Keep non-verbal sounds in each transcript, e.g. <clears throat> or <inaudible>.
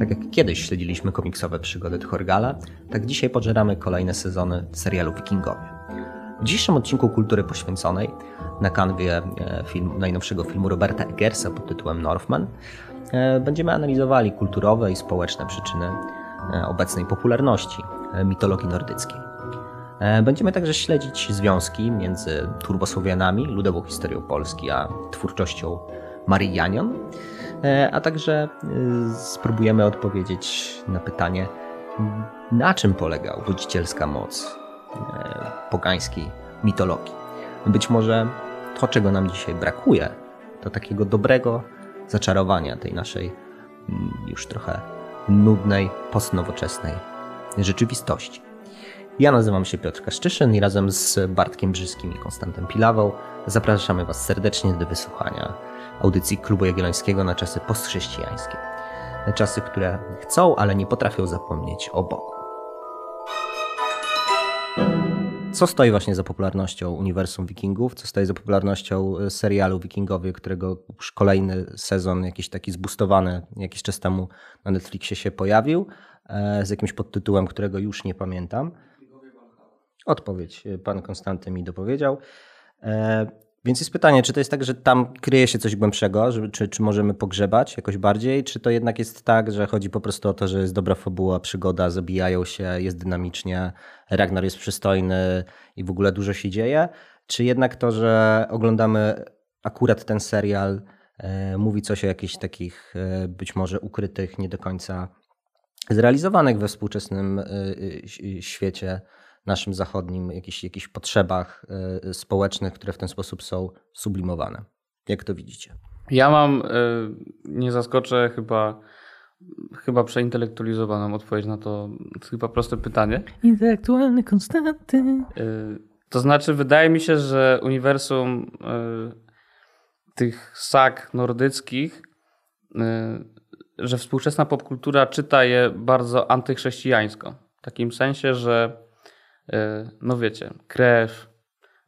Tak jak kiedyś śledziliśmy komiksowe przygody Thorgala, tak dzisiaj pożeramy kolejne sezony serialu Wikingowie. W dzisiejszym odcinku Kultury Poświęconej na kanwie e, najnowszego filmu Roberta Eggersa pod tytułem Northman e, będziemy analizowali kulturowe i społeczne przyczyny e, obecnej popularności mitologii nordyckiej. Będziemy także śledzić związki między turbosłowianami, ludową historią Polski, a twórczością Marii Janion, a także spróbujemy odpowiedzieć na pytanie, na czym polega budzicielska moc pogańskiej mitologii. Być może to, czego nam dzisiaj brakuje, to takiego dobrego zaczarowania tej naszej mm, już trochę nudnej, postnowoczesnej rzeczywistości. Ja nazywam się Piotr Kaszczyszyn i razem z Bartkiem Brzyskim i Konstantem Pilawą zapraszamy Was serdecznie do wysłuchania audycji Klubu Jagiellońskiego na czasy postchrześcijańskie. Czasy, które chcą, ale nie potrafią zapomnieć o Bogu. Co stoi właśnie za popularnością uniwersum Wikingów? Co stoi za popularnością e, serialu Wikingowie, którego już kolejny sezon, jakiś taki zbustowany jakiś czas temu na Netflixie się pojawił, e, z jakimś podtytułem, którego już nie pamiętam. Odpowiedź e, pan Konstanty mi dopowiedział. Więc jest pytanie, czy to jest tak, że tam kryje się coś głębszego, że, czy, czy możemy pogrzebać jakoś bardziej, czy to jednak jest tak, że chodzi po prostu o to, że jest dobra fabuła, przygoda, zabijają się, jest dynamicznie, Ragnar jest przystojny i w ogóle dużo się dzieje, czy jednak to, że oglądamy akurat ten serial, e, mówi coś o jakichś takich e, być może ukrytych, nie do końca zrealizowanych we współczesnym e, e świecie naszym zachodnim, jakichś, jakichś potrzebach e, społecznych, które w ten sposób są sublimowane. Jak to widzicie? Ja mam, e, nie zaskoczę, chyba, chyba przeintelektualizowaną odpowiedź na to chyba proste pytanie. Intelektualny konstanty. E, to znaczy, wydaje mi się, że uniwersum tych sag nordyckich, że współczesna popkultura czyta je bardzo antychrześcijańsko. W takim sensie, że no wiecie, krew,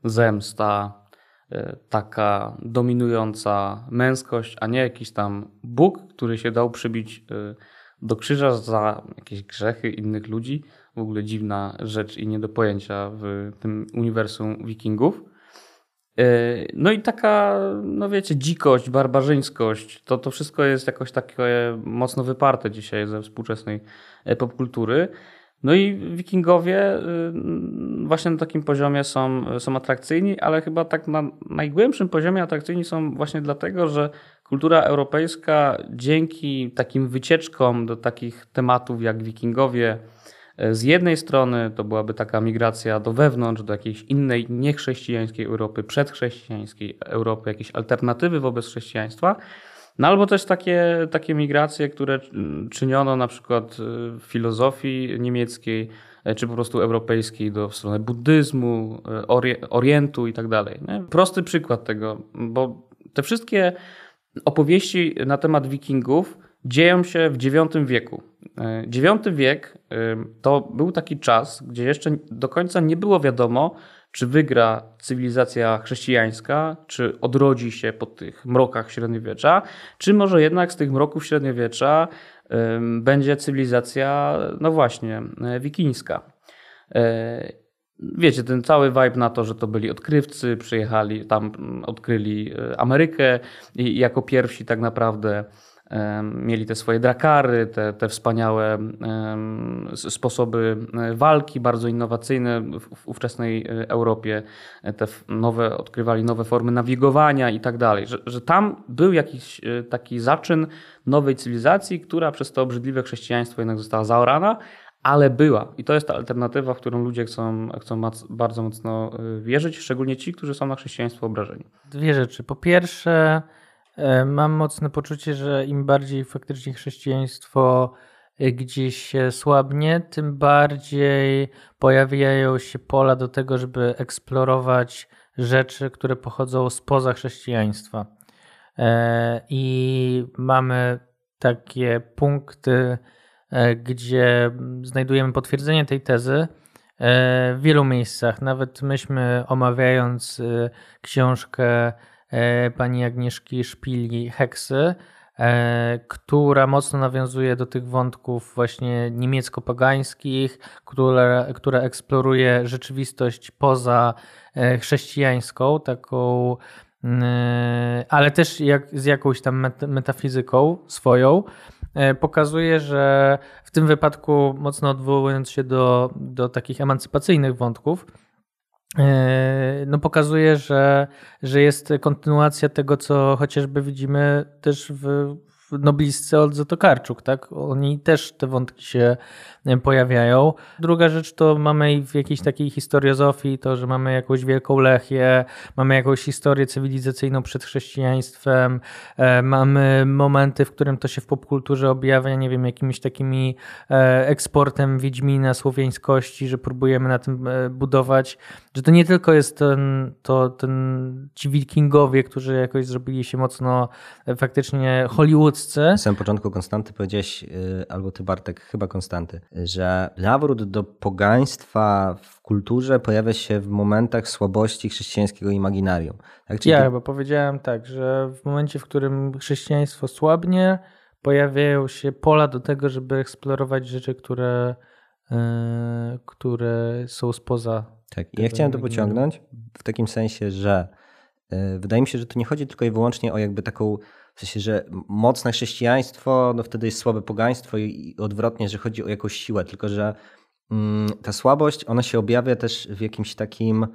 zemsta, e, taka dominująca męskość, a nie jakiś tam Bóg, który się dał przybić e, do krzyża za jakieś grzechy innych ludzi. W ogóle dziwna rzecz i nie do pojęcia w tym uniwersum wikingów. No i taka, no wiecie, dzikość, barbarzyńskość, to, to wszystko jest jakoś takie mocno wyparte dzisiaj ze współczesnej popkultury. No i wikingowie y, właśnie na takim poziomie są, są atrakcyjni, ale chyba tak na najgłębszym poziomie atrakcyjni są właśnie dlatego, że kultura europejska dzięki takim wycieczkom do takich tematów jak wikingowie, y, z jednej strony to byłaby taka migracja do wewnątrz, do jakiejś innej niechrześcijańskiej Europy, przedchrześcijańskiej Europy, jakieś alternatywy wobec chrześcijaństwa, no albo też takie, takie migracje, które czyniono na przykład w filozofii niemieckiej, e, czy po prostu europejskiej do w stronę buddyzmu, e, orientu i tak dalej. Prosty przykład tego, bo te wszystkie opowieści na temat wikingów dzieją się w IX wieku. IX e, wiek to był taki czas, gdzie jeszcze do końca nie było wiadomo, czy wygra cywilizacja chrześcijańska, czy odrodzi się po tych mrokach średniowiecza, czy może jednak z tych mroków średniowiecza będzie cywilizacja, no właśnie, e, wikińska. E, wiecie, ten cały vibe na to, że to byli odkrywcy, przyjechali tam, odkryli e, Amerykę i jako pierwsi tak naprawdę Mieli te swoje drakary, te, te wspaniałe sposoby e, walki, bardzo innowacyjne w ówczesnej e, Europie. E, te nowe, odkrywali nowe formy nawigowania i tak dalej. Że, tam był jakiś taki zaczyn nowej cywilizacji, która przez to obrzydliwe chrześcijaństwo jednak została zaorana, ale była. I to jest ta alternatywa, w którą ludzie chcą, chcą bardzo mocno wierzyć, szczególnie ci, którzy są na chrześcijaństwo obrażeni. Dwie rzeczy. Po pierwsze, mam mocne poczucie, że im bardziej faktycznie chrześcijaństwo e, gdzieś słabnie, tym bardziej pojawiają się pola do tego, żeby eksplorować rzeczy, które pochodzą spoza chrześcijaństwa. E, I mamy takie punkty, gdzie znajdujemy potwierdzenie tej tezy w wielu miejscach. Nawet myśmy omawiając książkę E, pani Agnieszki Szpili Heksy, e, która mocno nawiązuje do tych wątków właśnie niemiecko-pagańskich, która, która eksploruje rzeczywistość poza e, chrześcijańską, taką, e, ale też jak, z jakąś tam metafizyką swoją. Pokazuje, że w tym wypadku, mocno odwołując się do, do takich emancypacyjnych wątków, E, no pokazuje, że, że jest kontynuacja tego, co chociażby widzimy też w, noblistce Oldze Tokarczuk, tak? Oni też te wątki się e, pojawiają. Druga rzecz to mamy w jakiejś takiej historiozofii to, że mamy jakąś wielką Lechię, mamy jakąś historię cywilizacyjną przed chrześcijaństwem, e, mamy momenty, w którym to się w popkulturze objawia, nie wiem, jakimiś takimi e, eksportem Wiedźmina, słowiańskości, że próbujemy na tym budować, że to nie tylko jest ten, to, ten ci wikingowie, którzy jakoś zrobili się mocno faktycznie Hollywood na samym początku Konstanty powiedziałeś, y, albo ty Bartek, chyba Konstanty, że nawrót do pogaństwa w kulturze pojawia się w momentach słabości chrześcijańskiego imaginarium. Tak? Czyli ja ty... chyba powiedziałem tak, że w momencie, w którym chrześcijaństwo słabnie, pojawiają się pola do tego, żeby eksplorować rzeczy, które, yy, które są spoza. Tak, ja chciałem to pociągnąć w takim sensie, że yy, wydaje mi się, że to nie chodzi tylko i wyłącznie o jakby taką w sensie, że mocne chrześcijaństwo, no wtedy jest słabe pogaństwo i odwrotnie, że chodzi o jakąś siłę, tylko że mm, ta słabość, ona się objawia też w jakimś takim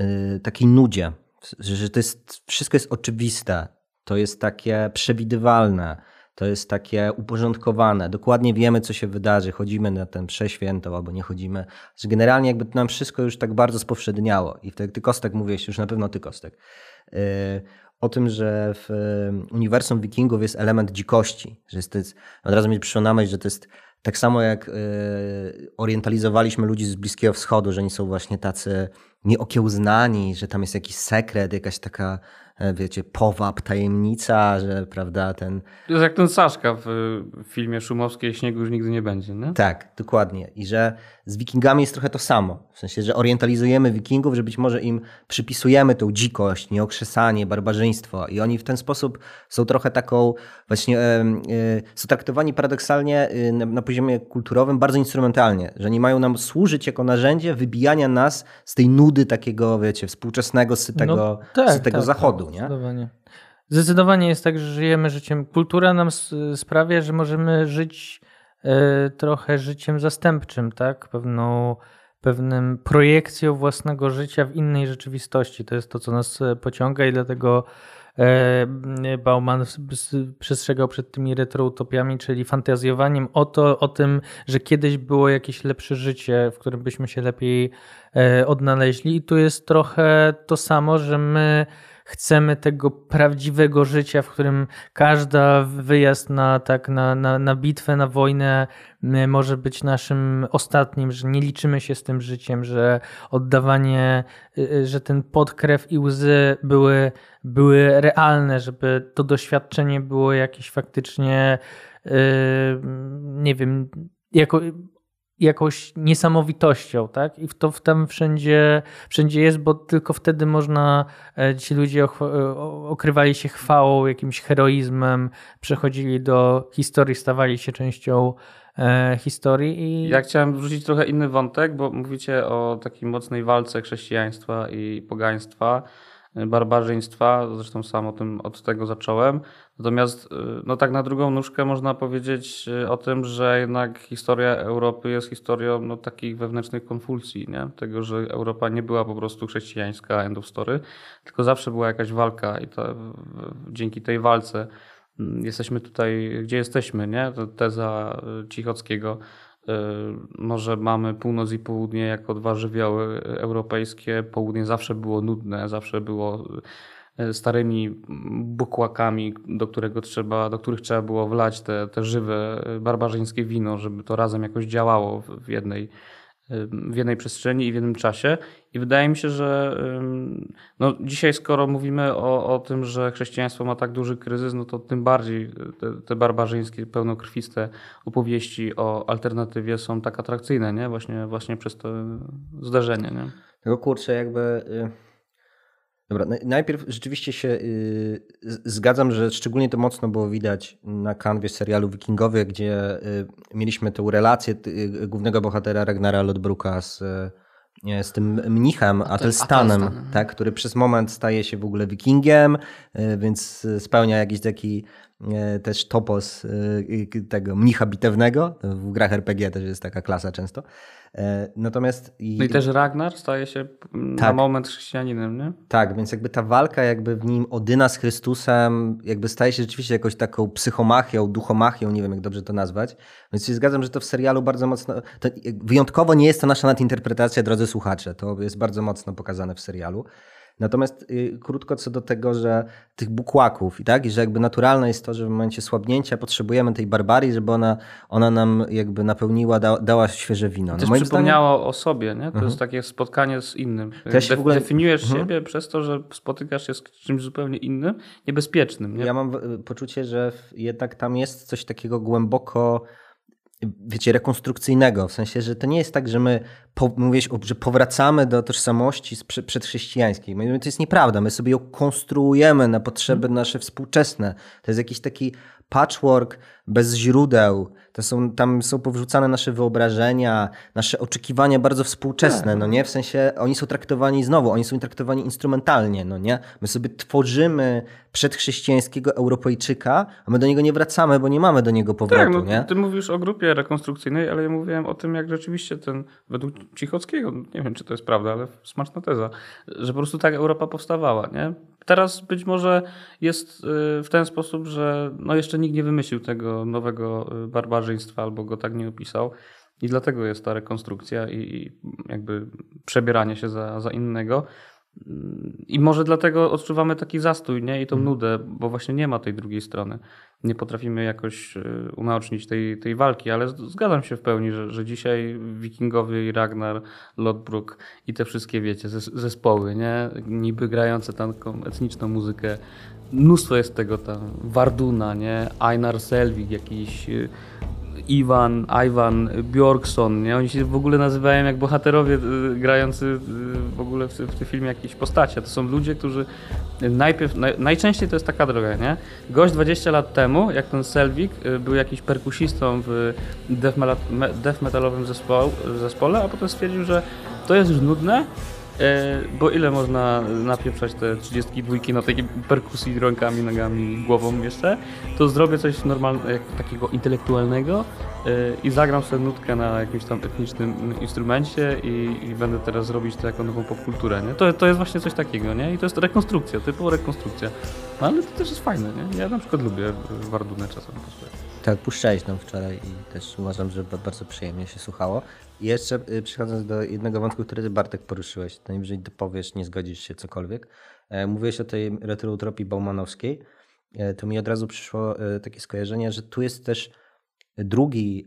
y, takiej nudzie, że, to jest, wszystko jest oczywiste, to jest takie przewidywalne, to jest takie uporządkowane. Dokładnie wiemy, co się wydarzy. Chodzimy na ten prześwięto albo nie chodzimy. Że generalnie jakby nam wszystko już tak bardzo spowszedniało. I wtedy ty Kostek mówiłeś, już na pewno ty Kostek. O tym, że w uniwersum wikingów jest element dzikości, że jest, od razu mi przyszło na myśl, że to jest tak samo jak y, orientalizowaliśmy ludzi z Bliskiego Wschodu, że oni są właśnie tacy nieokiełznani, że tam jest jakiś sekret, jakaś taka E, wiecie, powab, tajemnica, że prawda, ten... To jest jak ten Saszka w filmie Szumowskiej Śniegu już nigdy nie będzie, nie? Tak, dokładnie. I że z wikingami jest trochę to samo. W sensie, że orientalizujemy wikingów, że być może im przypisujemy tą dzikość, nieokrzesanie, barbarzyństwo i oni w ten sposób są trochę taką właśnie, e, są traktowani paradoksalnie e, na, na poziomie kulturowym bardzo instrumentalnie, że nie mają nam służyć jako narzędzie wybijania nas z tej nudy takiego, wiecie, współczesnego, sytego, no, tak, sytego tak, zachodu. Tak nie? Zdecydowanie. Zdecydowanie jest tak, że żyjemy życiem. Kultura nam sprawia, że możemy żyć y, trochę życiem zastępczym, tak? Pewną, pewnym projekcją własnego życia w innej rzeczywistości. To jest to, co nas e, pociąga i dlatego e, Bauman przestrzegał przed tymi retroutopiami, czyli fantazjowaniem o, to, o tym, że kiedyś było jakieś lepsze życie, w którym byśmy się lepiej odnaleźli. I tu jest trochę to samo, że my chcemy tego prawdziwego życia, w którym każda wyjazd na, tak, na, na, na bitwę, na wojnę może być naszym ostatnim, że nie liczymy się z tym życiem, że oddawanie, y, y, że ten podkrew i łzy były, były realne, żeby to doświadczenie było jakieś faktycznie, y, nie wiem, jako jakąś niesamowitością, tak? I to tam wszędzie, wszędzie jest, bo tylko wtedy można, e, ci ludzie e, okrywali się chwałą, jakimś heroizmem, przechodzili do historii, stawali się częścią e, historii. I... Ja chciałem wrzucić trochę inny wątek, bo mówicie o takiej mocnej walce chrześcijaństwa i pogaństwa barbarzyństwa, zresztą sam o tym, od tego zacząłem. Natomiast y, no tak na drugą nóżkę można powiedzieć y, o tym, że jednak historia Europy jest historią no, takich wewnętrznych konfulsji, nie? tego, że Europa nie była po prostu chrześcijańska end of story, tylko zawsze była jakaś walka i to, dzięki tej walce mm, jesteśmy tutaj, gdzie jesteśmy, nie? Teza y, Cichockiego może mamy północ i południe jako dwa żywioły europejskie. Południe zawsze było nudne, zawsze było e, starymi bukłakami, do, którego trzeba, do których trzeba było wlać te, te żywe e, barbarzyńskie wino, żeby to razem jakoś działało w jednej w jednej przestrzeni i w jednym czasie. I wydaje mi się, że no, dzisiaj, skoro mówimy o, o tym, że chrześcijaństwo ma tak duży kryzys, no to tym bardziej te, te barbarzyńskie, pełnokrwiste opowieści o alternatywie są tak atrakcyjne, nie? Właśnie, właśnie przez to zdarzenie. Nie? Tego kurczę, jakby. Y, Dobra, najpierw rzeczywiście się yy, zgadzam, że szczególnie to mocno było widać na kanwie serialu Wikingowie, gdzie yy, mieliśmy tę relację yy, głównego bohatera Ragnara Lodbruka z, z tym mnichem Atelstanem, tak, który przez moment staje się w ogóle wikingiem, więc spełnia jakiś taki też topos tego mnicha bitewnego. W grach RPG też jest taka klasa często. E, natomiast... I, no i też Ragnar staje się tak, na moment chrześcijaninem, nie? Tak, więc jakby ta walka jakby w nim Odyna z Chrystusem jakby staje się rzeczywiście jakąś taką psychomachią, duchomachią, nie wiem jak dobrze to nazwać. Więc się zgadzam, że to w serialu bardzo mocno... wyjątkowo nie jest to nasza nadinterpretacja, drodzy słuchacze. To jest bardzo mocno pokazane w serialu. Natomiast y, krótko co do tego, że tych bukłaków i tak, i że jakby naturalne jest to, że w momencie słabnięcia potrzebujemy tej barbarii, żeby ona, ona nam jakby napełniła, da, dała świeże wino. No Też przypomniało zdaniem... o sobie, nie? To mhm. jest takie spotkanie z innym. Też w ogóle... Definiujesz mhm. siebie przez to, że spotykasz się z czymś zupełnie innym, niebezpiecznym. Nie? Ja mam poczucie, że jednak tam jest coś takiego głęboko wiecie, rekonstrukcyjnego, w sensie, że to nie jest tak, że my, po, że powracamy do tożsamości przedchrześcijańskiej. To jest nieprawda, my sobie ją konstruujemy na potrzeby nasze współczesne. To jest jakiś taki patchwork bez źródeł. To są, tam są powrzucane nasze wyobrażenia, nasze oczekiwania bardzo współczesne, no nie? W sensie oni są traktowani znowu, oni są traktowani instrumentalnie, no nie? My sobie tworzymy przedchrześcijańskiego Europejczyka, a my do niego nie wracamy, bo nie mamy do niego powrotu, tak, no, nie? Ty mówisz o grupie rekonstrukcyjnej, ale ja mówiłem o tym, jak rzeczywiście ten, według Cichockiego, nie wiem, czy to jest prawda, ale smaczna teza, że po prostu tak Europa powstawała, nie? Teraz być może jest y, w ten sposób, że no jeszcze nikt nie wymyślił tego nowego y, barbarzyństwa albo go tak nie opisał. I dlatego jest ta rekonstrukcja i jakby przebieranie się za, za innego. I może dlatego odczuwamy taki zastój nie? i tą mhm. nudę, bo właśnie nie ma tej drugiej strony. Nie potrafimy jakoś e, unaocznić tej, tej walki, ale zgadzam się w pełni, że, że dzisiaj Wikingowie Ragnar, Lodbrok i te wszystkie, wiecie, zespoły, nie? niby grające taką etniczną muzykę, mnóstwo jest tego tam, Warduna, nie? Einar Selvig, jakiś e, Iwan, Iwan Bjorkson, nie? Oni się w ogóle nazywają jak bohaterowie y, grający y, w ogóle w, w tym filmie jakieś postacie. To są ludzie, którzy najpierw, naj, najczęściej to jest taka droga, nie? Gość 20 lat temu, jak ten Selvik, y, był jakiś perkusistą w death, death metalowym zespole, a potem stwierdził, że to jest już nudne, bo ile można napieprzać te 32 na takiej perkusji rękami, nogami, głową jeszcze, to zrobię coś normalnego, takiego intelektualnego e, i zagram sobie nutkę na jakimś tam etnicznym instrumencie i, i będę teraz robić to jako nową popkulturę, nie? To, to jest właśnie coś takiego, nie? I to jest rekonstrukcja, typowa rekonstrukcja. No ale to też jest fajne, nie? Ja na przykład lubię Wardunę czasem. Tak, puszczałeś nam wczoraj i też uważam, że bardzo przyjemnie się słuchało. Jeszcze y, przechodząc do jednego wątku, który ty Bartek poruszyłeś, to najwyżej dopowiesz, nie zgodzisz się cokolwiek. E, mówiłeś o tej retroutropii baumanowskiej, e, to mi od razu przyszło e, takie skojarzenie, że tu jest też drugi,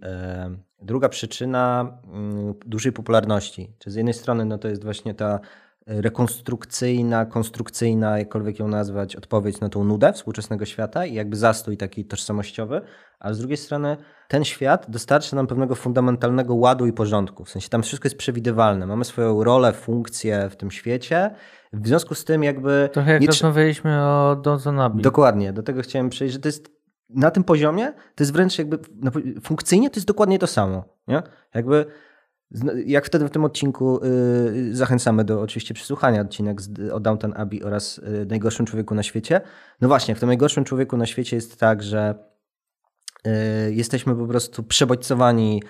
druga przyczyna mm, dużej popularności. Czy z jednej strony no to jest właśnie ta rekonstrukcyjna, konstrukcyjna, jakkolwiek ją nazwać, odpowiedź na tą nudę współczesnego świata i jakby zastój taki tożsamościowy, a z drugiej strony ten świat dostarcza nam pewnego fundamentalnego ładu i porządku. W sensie tam wszystko jest przewidywalne. Mamy swoją rolę, funkcję w tym świecie. W związku z tym jakby... Trochę jak nie... rozmawialiśmy o Dozonabi. Dokładnie, do tego chciałem przejść, że to jest na tym poziomie, to jest wręcz jakby funkcyjnie to jest dokładnie to samo. Nie? Jakby jak wtedy w tym odcinku yy, zachęcamy do oczywiście przesłuchania odcinek z, o Downton Abbey oraz yy, Najgorszym Człowieku na świecie. No właśnie, w tym Najgorszym Człowieku na świecie jest tak, że yy, jesteśmy po prostu przebodźcowani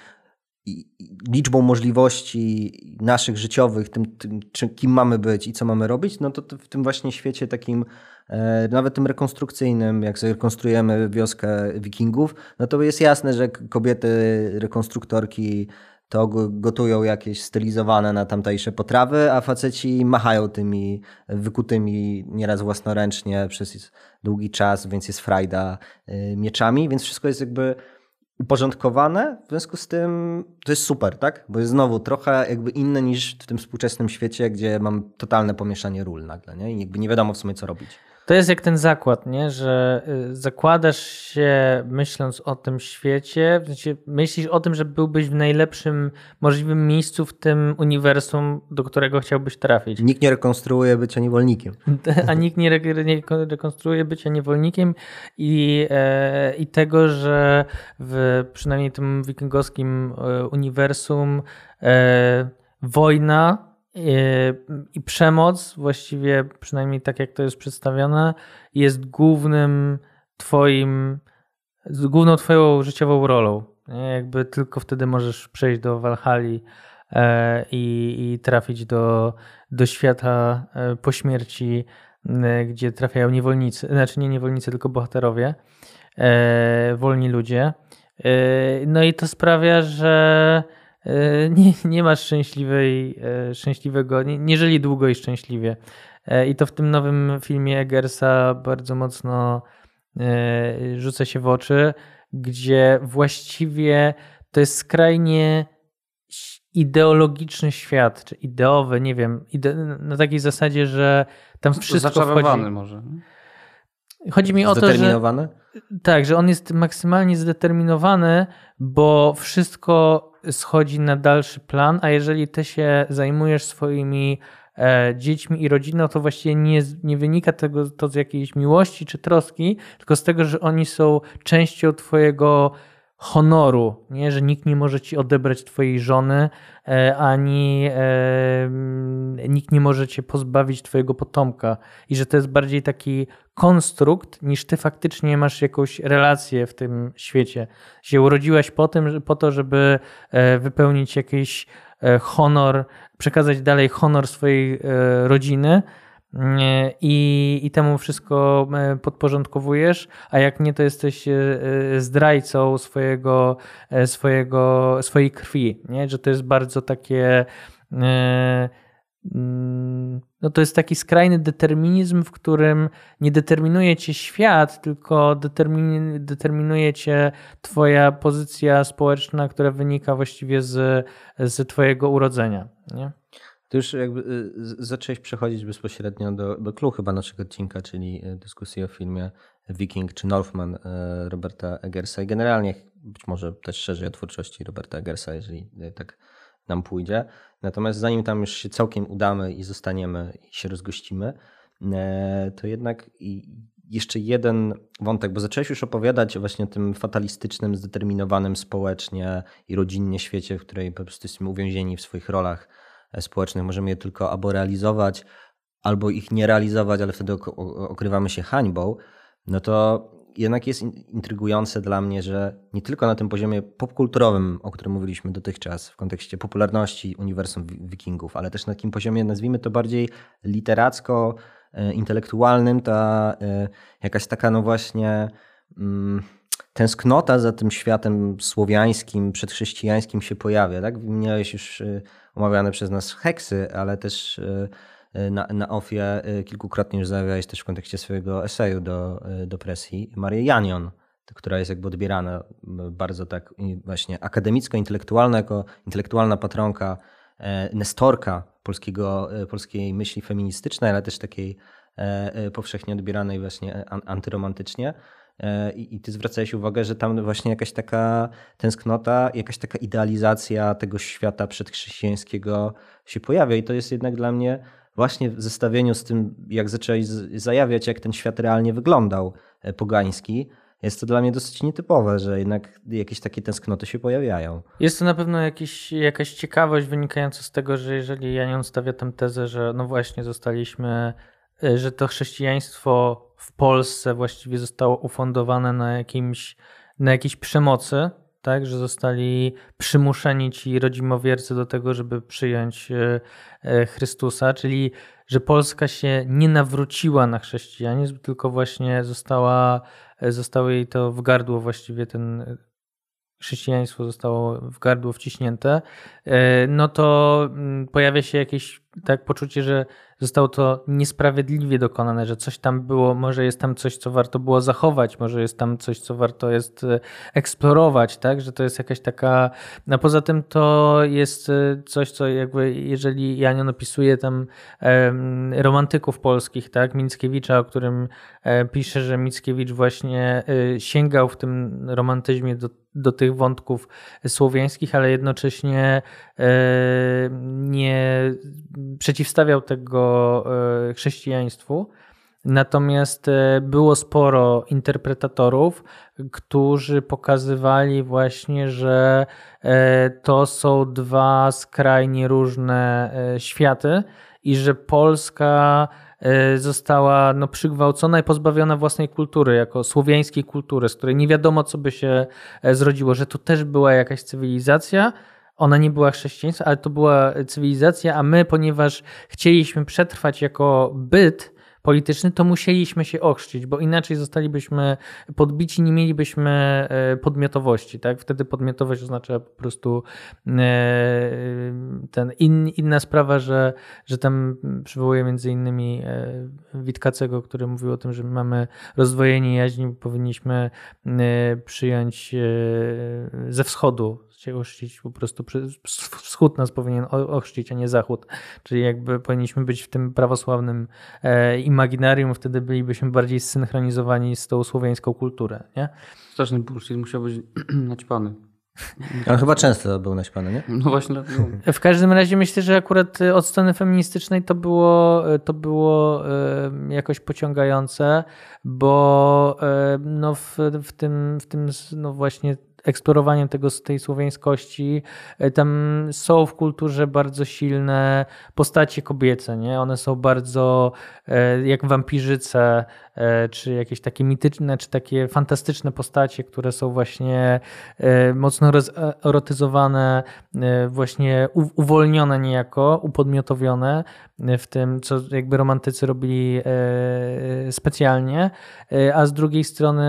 liczbą możliwości naszych życiowych, tym, tym czy, kim mamy być i co mamy robić, no to, w tym właśnie świecie takim e, nawet tym rekonstrukcyjnym, jak sobie rekonstruujemy wioskę wikingów, no to jest jasne, że kobiety rekonstruktorki to gotują jakieś stylizowane na tamtejsze potrawy, a faceci machają tymi wykutymi nieraz własnoręcznie przez długi czas, więc jest frajda y, mieczami, więc wszystko jest jakby uporządkowane, w związku z tym to jest super, tak? Bo jest znowu trochę jakby inne niż w tym współczesnym świecie, gdzie mam totalne pomieszanie ról nagle, nie? I jakby nie wiadomo w sumie co robić. To jest jak ten zakład, nie? że y, zakładasz się myśląc o tym świecie, w sensie myślisz o tym, że byłbyś w najlepszym możliwym miejscu w tym uniwersum, do którego chciałbyś trafić. Nikt nie rekonstruuje bycia niewolnikiem. <laughs> A nikt nie, re- nie rekonstruuje bycia niewolnikiem i, e, i tego, że w przynajmniej tym wikingowskim e, uniwersum e, wojna i przemoc, właściwie przynajmniej tak jak to jest przedstawione, jest głównym twoim, główną twoją życiową rolą. Jakby tylko wtedy możesz przejść do Walhali e, i, i trafić do, do świata e, po śmierci, gdzie trafiają niewolnicy, znaczy nie niewolnicy, tylko bohaterowie, e, wolni ludzie. No i to sprawia, że E, nie, nie masz szczęśliwej, e, szczęśliwego, nie, nie żyli długo i szczęśliwie. E, I to w tym nowym filmie Eggersa bardzo mocno rzuca się w oczy, gdzie właściwie to jest skrajnie ideologiczny świat, czy ideowy, nie wiem, ide na takiej zasadzie, że tam wszystko wchodzi. może. Chodzi mi o to, że... Tak, że on jest maksymalnie zdeterminowany, bo wszystko schodzi na dalszy plan, a jeżeli ty się zajmujesz swoimi e, dziećmi i rodziną, to właściwie nie, nie wynika tego to z jakiejś miłości czy troski, tylko z tego, że oni są częścią twojego honoru, nie? że nikt nie może ci odebrać twojej żony, e, ani e, nikt nie może cię pozbawić twojego potomka i że to jest bardziej taki konstrukt, niż ty faktycznie masz jakąś relację w tym świecie. Się urodziłaś po, tym, po to, żeby e, wypełnić jakiś honor, przekazać dalej honor swojej rodziny, i, i temu wszystko e, podporządkowujesz, a jak nie, to jesteś e, e, zdrajcą swojego, swojego, swojej krwi, nie? że to jest bardzo takie mm, no to jest taki skrajny determinizm, w którym nie determinuje cię świat, tylko determin, determinuje cię twoja pozycja społeczna, która wynika właściwie z, z twojego urodzenia. Nie? To już jakby y, zacząłeś przechodzić bezpośrednio do, do clue chyba naszego odcinka, czyli y, dyskusji o filmie Viking czy Northman y, Roberta Eggersa i generalnie być może też szerzej o twórczości Roberta Eggersa, jeżeli tak nam pójdzie. Natomiast zanim tam już się całkiem udamy i zostaniemy i się rozgościmy, to jednak jeszcze jeden wątek, bo zacząłeś już opowiadać właśnie o tym fatalistycznym, zdeterminowanym społecznie i rodzinnie świecie, w której po prostu jesteśmy uwięzieni w swoich rolach społecznych. Możemy je tylko albo realizować, albo ich nie realizować, ale wtedy okrywamy się hańbą. No to jednak jest intrygujące dla mnie, że nie tylko na tym poziomie popkulturowym, o którym mówiliśmy dotychczas, w kontekście popularności uniwersum wikingów, ale też na takim poziomie, nazwijmy to bardziej literacko-intelektualnym, ta e, jakaś taka, no właśnie, mm, tęsknota za tym światem słowiańskim, przedchrześcijańskim się pojawia. Tak? Wymieniałeś już e, omawiane przez nas heksy, ale też e, e, na, na OFIE kilkukrotnie już zajawiałeś też w kontekście swojego eseju do, do presji Marię Janion, która jest jakby odbierana bardzo tak właśnie akademicko-intelektualna, jako intelektualna patronka, nestorka polskiego, polskiej myśli feministycznej, ale też takiej powszechnie odbieranej właśnie antyromantycznie. E, I, I ty zwracałeś uwagę, że tam właśnie jakaś taka tęsknota, jakaś taka idealizacja tego świata przedchrześcijańskiego się pojawia. I to jest jednak dla mnie właśnie w zestawieniu z tym, jak zaczęłeś zajawiać, jak ten świat realnie wyglądał e, pogański, jest to dla mnie dosyć nietypowe, że jednak jakieś takie tęsknoty się pojawiają. Jest to na pewno jakiś, jakaś ciekawość wynikająca z tego, że jeżeli ja nie stawia tę tezę, że no właśnie zostaliśmy, e, że to chrześcijaństwo w Polsce właściwie zostało ufundowane na jakimś, na jakiejś przemocy, tak, że zostali przymuszeni ci rodzimowiercy do tego, żeby przyjąć e, e, Chrystusa, czyli że Polska się nie nawróciła na chrześcijanizm, tylko właśnie została, e, zostało jej to w gardło właściwie ten chrześcijaństwo zostało w gardło wciśnięte, no to mm, pojawia się jakieś tak poczucie, że zostało to niesprawiedliwie dokonane, że coś tam było, może jest tam coś, co warto było zachować, może jest tam coś, co warto jest e, eksplorować, tak, że to jest jakaś taka, a poza tym to jest e, coś, co jakby, jeżeli Janion opisuje tam romantyków polskich, tak, Mickiewicza, o którym e, pisze, że Mickiewicz właśnie sięgał w tym romantyzmie do do tych wątków słowiańskich, ale jednocześnie e, nie przeciwstawiał tego e, chrześcijaństwu. Natomiast e, było sporo interpretatorów, którzy pokazywali właśnie, że to są dwa skrajnie różne światy i że Polska została no, przygwałcona i pozbawiona własnej kultury, jako słowiańskiej kultury, z której nie wiadomo, co by się e, zrodziło, że to też była jakaś cywilizacja. Ona nie była chrześcijaństwem, ale to była cywilizacja, a my, ponieważ chcieliśmy przetrwać jako byt, polityczny, to musieliśmy się ochrzcić, bo inaczej zostalibyśmy podbici, nie mielibyśmy e, podmiotowości. Tak? Wtedy podmiotowość oznacza po prostu e, ten in, inna sprawa, że, że tam przywołuje między innymi e, Witkacego, który mówił o tym, że mamy rozdwojenie jaźni, powinniśmy przyjąć ze wschodu się ochrzcić, po prostu wschód nas powinien ochrzcić, a nie zachód. Czyli jakby powinniśmy być w tym prawosławnym e, imaginarium, wtedy bylibyśmy bardziej zsynchronizowani z tą słowiańską kulturą, nie? Straszny bullshit, musiał być <clears throat> naćpany. On chyba często był naśpany, nie? No właśnie. No. W każdym razie myślę, że akurat od strony feministycznej to było, to było jakoś pociągające, bo no w, w tym, w tym no właśnie eksplorowaniem tego, tej słowiańskości. E, tam są w kulturze bardzo silne postacie kobiece, nie? One są bardzo e, jak wampirzyce, czy jakieś takie mityczne, czy takie fantastyczne postacie, które są właśnie mocno erotyzowane, właśnie uwolnione niejako, upodmiotowione w tym, co jakby romantycy robili specjalnie, a z drugiej strony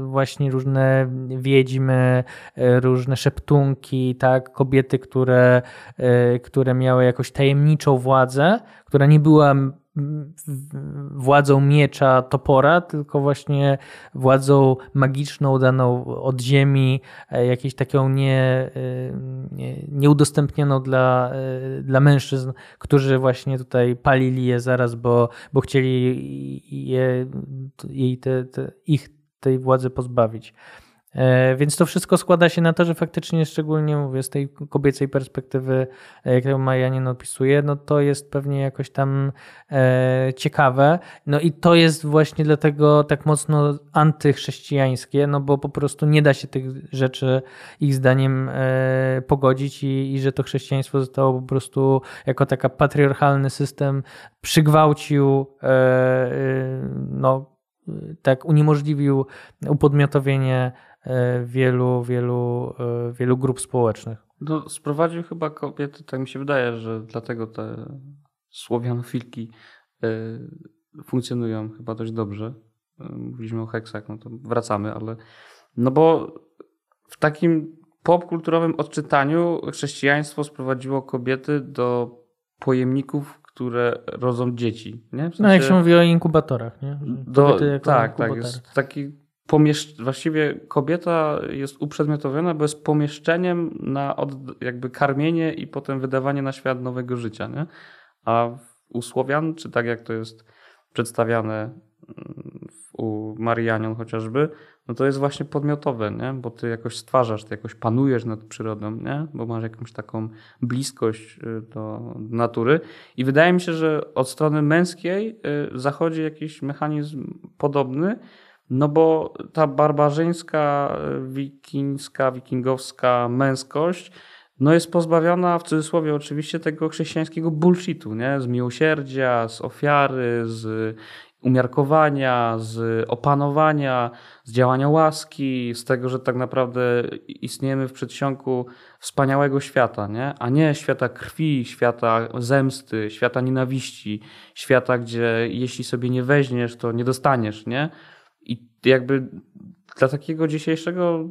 właśnie różne wiedźmy, E, różne szeptunki, tak, kobiety, które, e, które miały jakąś tajemniczą władzę, która nie była władzą miecza, topora, tylko właśnie władzą magiczną daną od ziemi, e, jakąś taką nie, nie, nieudostępnioną dla, dla mężczyzn, którzy właśnie tutaj palili je zaraz, bo, bo chcieli je, jej te, te, ich tej władzy pozbawić. E, więc to wszystko składa się na to, że faktycznie, szczególnie mówię, z tej kobiecej perspektywy, e, to Majanin opisuje, no to jest pewnie jakoś tam e, ciekawe. No i to jest właśnie dlatego tak mocno antychrześcijańskie, no bo po prostu nie da się tych rzeczy ich zdaniem pogodzić i, i że to chrześcijaństwo zostało po prostu jako taka patriarchalny system przygwałcił no tak uniemożliwił upodmiotowienie wielu, wielu, e, wielu grup społecznych. No, sprowadził chyba kobiety, tak mi się wydaje, że dlatego te słowianofilki e, funkcjonują chyba dość dobrze. Mówiliśmy o heksach, no to wracamy, ale no bo w takim popkulturowym odczytaniu chrześcijaństwo sprowadziło kobiety do pojemników, które rodzą dzieci. Nie? W sensie, no jak się mówi o inkubatorach, nie? Do, tak, tak. Jest taki właściwie kobieta jest uprzedmiotowiona, bo jest pomieszczeniem na od... jakby karmienie i potem wydawanie na świat nowego życia. Nie? A u Słowian, czy tak jak to jest przedstawiane mm, u Marianion chociażby, no to jest właśnie podmiotowe, nie? bo ty jakoś stwarzasz, ty jakoś panujesz nad przyrodą, nie? bo masz jakąś taką bliskość y, do natury. I wydaje mi się, że od strony męskiej y, zachodzi jakiś mechanizm podobny, no bo ta barbarzyńska, wikińska, wikingowska męskość no jest pozbawiona w cudzysłowie oczywiście tego chrześcijańskiego bullshitu, nie? z miłosierdzia, z ofiary, z umiarkowania, z opanowania, z działania łaski, z tego, że tak naprawdę istniejemy w przedsionku wspaniałego świata, nie? a nie świata krwi, świata zemsty, świata nienawiści, świata, gdzie jeśli sobie nie weźmiesz, to nie dostaniesz, nie? Jakby dla takiego dzisiejszego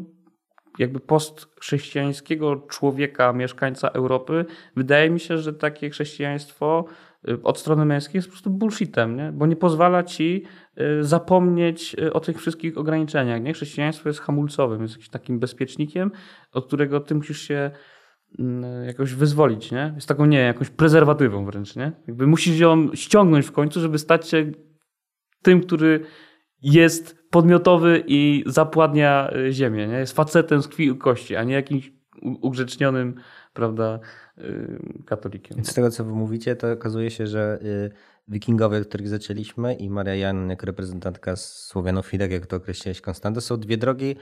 jakby postchrześcijańskiego człowieka, mieszkańca Europy, wydaje mi się, że takie chrześcijaństwo y, od strony męskiej jest po prostu bullshitem, nie? bo nie pozwala ci y, zapomnieć y, o tych wszystkich ograniczeniach. Nie? Chrześcijaństwo jest hamulcowym, jest jakimś takim bezpiecznikiem, od którego ty musisz się mm, jakoś wyzwolić, nie? Jest taką, nie jakąś prezerwatywą wręcz, nie? Jakby musisz ją ściągnąć w końcu, żeby stać się tym, który jest podmiotowy i zapładnia y, ziemię. Nie? Jest facetem z krwi i kości, a nie jakimś ugrzecznionym prawda, y, katolikiem. Z tego, co wy mówicie, to okazuje się, że y, wikingowie, których zaczęliśmy i Maria Jan jako reprezentantka Słowianofilek, jak to określiłeś Konstanty, są dwie drogi,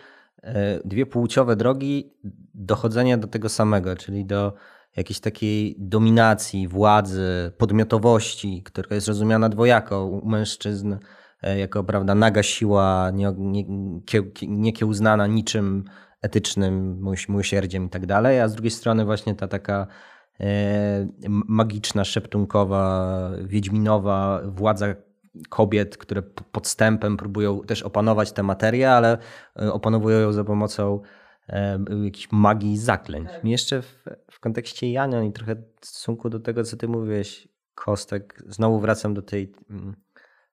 dwie płciowe drogi dochodzenia do tego samego, czyli do jakiejś takiej dominacji, władzy, podmiotowości, która jest rozumiana dwojako u mężczyzn E, jako prawda, naga siła, niekiełznana nie, nie niczym etycznym, miłosierdziem i tak dalej, a z drugiej strony właśnie ta taka e, magiczna, szeptunkowa, wiedźminowa władza kobiet, które podstępem próbują też opanować tę materię, ale e, opanowują ją za pomocą jakiejś magii zaklęć. Tak. Jeszcze w, w kontekście Janion i trochę w stosunku do tego, co ty mówiłeś, Kostek, znowu wracam do tej mm,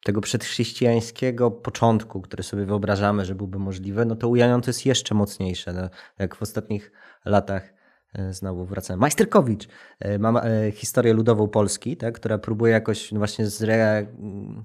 tego przedchrześcijańskiego początku, który sobie wyobrażamy, że byłby możliwy, no to u to jest jeszcze mocniejsze. No, jak w ostatnich latach e, znowu wracamy. Majsterkowicz e, ma e, historię ludową Polski, tak, która próbuje jakoś właśnie zre, mm,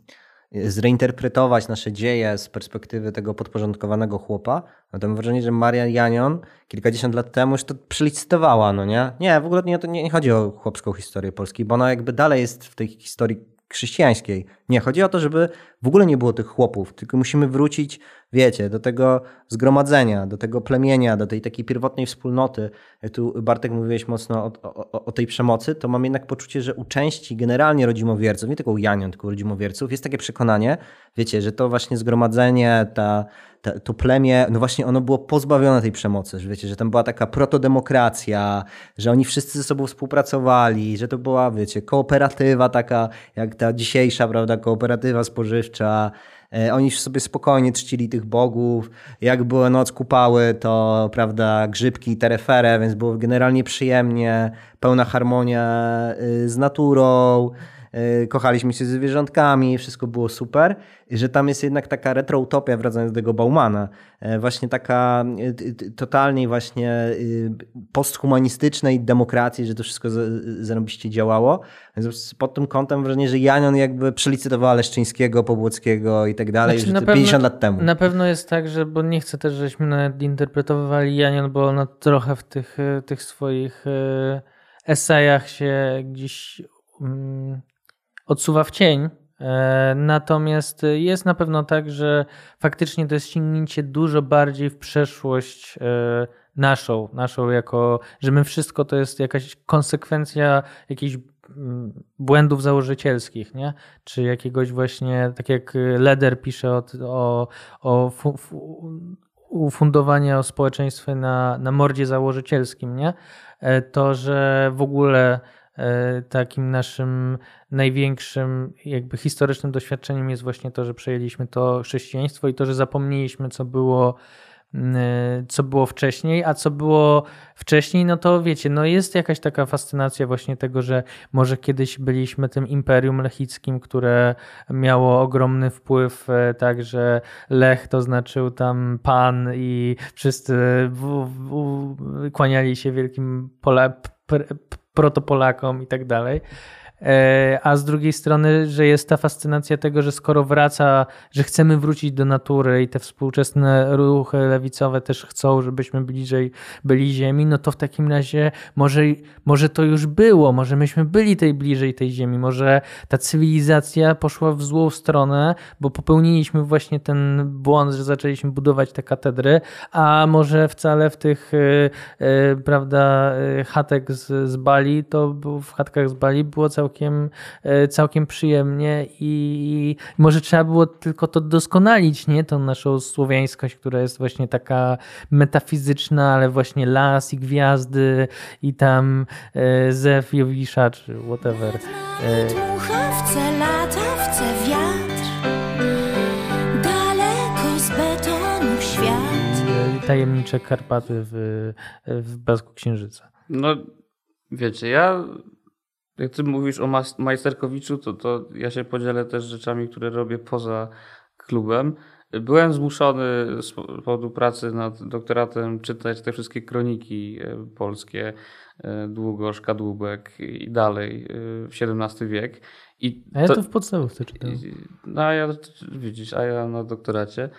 zreinterpretować nasze dzieje z perspektywy tego podporządkowanego chłopa. No to mam wrażenie, że Maria Janion kilkadziesiąt lat temu już to przelicytowała, no nie? Nie, w ogóle nie, to nie, nie chodzi o chłopską historię Polski, bo ona jakby dalej jest w tej historii chrześcijańskiej. Nie, chodzi o to, żeby w ogóle nie było tych chłopów, tylko musimy wrócić, wiecie, do tego zgromadzenia, do tego plemienia, do tej takiej pierwotnej wspólnoty. Jak tu Bartek mówiłeś mocno o, o, o tej przemocy, to mam jednak poczucie, że u części generalnie rodzimowierców, nie tylko u Janion, tylko u rodzimowierców, jest takie przekonanie, wiecie, że to właśnie zgromadzenie, ta, ta, to plemię, no właśnie ono było pozbawione tej przemocy, że wiecie, że tam była taka protodemokracja, że oni wszyscy ze sobą współpracowali, że to była, wiecie, kooperatywa taka, jak ta dzisiejsza, prawda, kooperatywa spożywcza, e, oni sobie spokojnie czcili tych bogów. Jak była noc kupały, to prawda, grzybki i tereferę, więc było generalnie przyjemnie, pełna harmonia y, z naturą. E, kochaliśmy się ze zwierzątkami, wszystko było super, że tam jest jednak taka retroutopia, wracając do tego Baumana, e, właśnie taka e, totalnie właśnie posthumanistycznej demokracji, że to wszystko zarobiście działało. Więc pod tym kątem wrażenie, że Janion jakby przelicytowała Leszczyńskiego, Pobłockiego i tak dalej, znaczy, to 50 lat temu. Na pewno jest tak, że, bo nie chcę też, żeśmy interpretowali Janion, bo ona trochę w tych, tych swoich esejach się gdzieś mm, odsuwa w cień. E, natomiast jest na pewno tak, że faktycznie to jest sięgnięcie dużo bardziej w przeszłość e, naszą, naszą jako, że my wszystko to jest jakaś konsekwencja jakichś mm, błędów założycielskich, nie? Czy jakiegoś właśnie, tak jak Leder pisze o, o, o fu, fu, ufundowania o społeczeństwie na, na mordzie założycielskim, nie? E, to, że w ogóle takim naszym największym jakby historycznym doświadczeniem jest właśnie to, że przejęliśmy to chrześcijaństwo i to, że zapomnieliśmy, co było e, co było wcześniej, a co było wcześniej, no to wiecie, no jest jakaś taka fascynacja właśnie tego, że może kiedyś byliśmy tym imperium lechickim, które miało ogromny wpływ, e, tak, że Lech to znaczył tam pan i wszyscy kłaniali się wielkim pole, protopolakom i tak dalej. E, a z drugiej strony, że jest ta fascynacja tego, że skoro wraca, że chcemy wrócić do natury i te współczesne ruchy lewicowe też chcą, żebyśmy bliżej byli Ziemi, no to w takim razie może, może to już było, może myśmy byli tej bliżej tej Ziemi, może ta cywilizacja poszła w złą stronę, bo popełniliśmy właśnie ten błąd, że zaczęliśmy budować te katedry, a może wcale w tych, yy, yy, prawda, chatek z, z Bali, to w chatkach z Bali było całkiem całkiem, e, całkiem przyjemnie i może trzeba było tylko to doskonalić, nie? Tą naszą słowiańskość, która jest właśnie taka metafizyczna, ale właśnie las i gwiazdy i tam e, Zew, Jowisza czy whatever. E, Dmuchawce, latawce, wiatr Daleko z betonu świat tajemnicze Karpaty w, w Blasku Księżyca. No, wiecie, ja jak ty mówisz o Majsterkowiczu, to, to ja się podzielę też rzeczami, które robię poza klubem. Byłem zmuszony z powodu pracy nad doktoratem czytać te wszystkie kroniki e, polskie, e, Długosz, Kadłubek i dalej, w XVII wiek. I a ja to, to w podstawówce czytałem. No a ja, widzisz, a ja na doktoracie.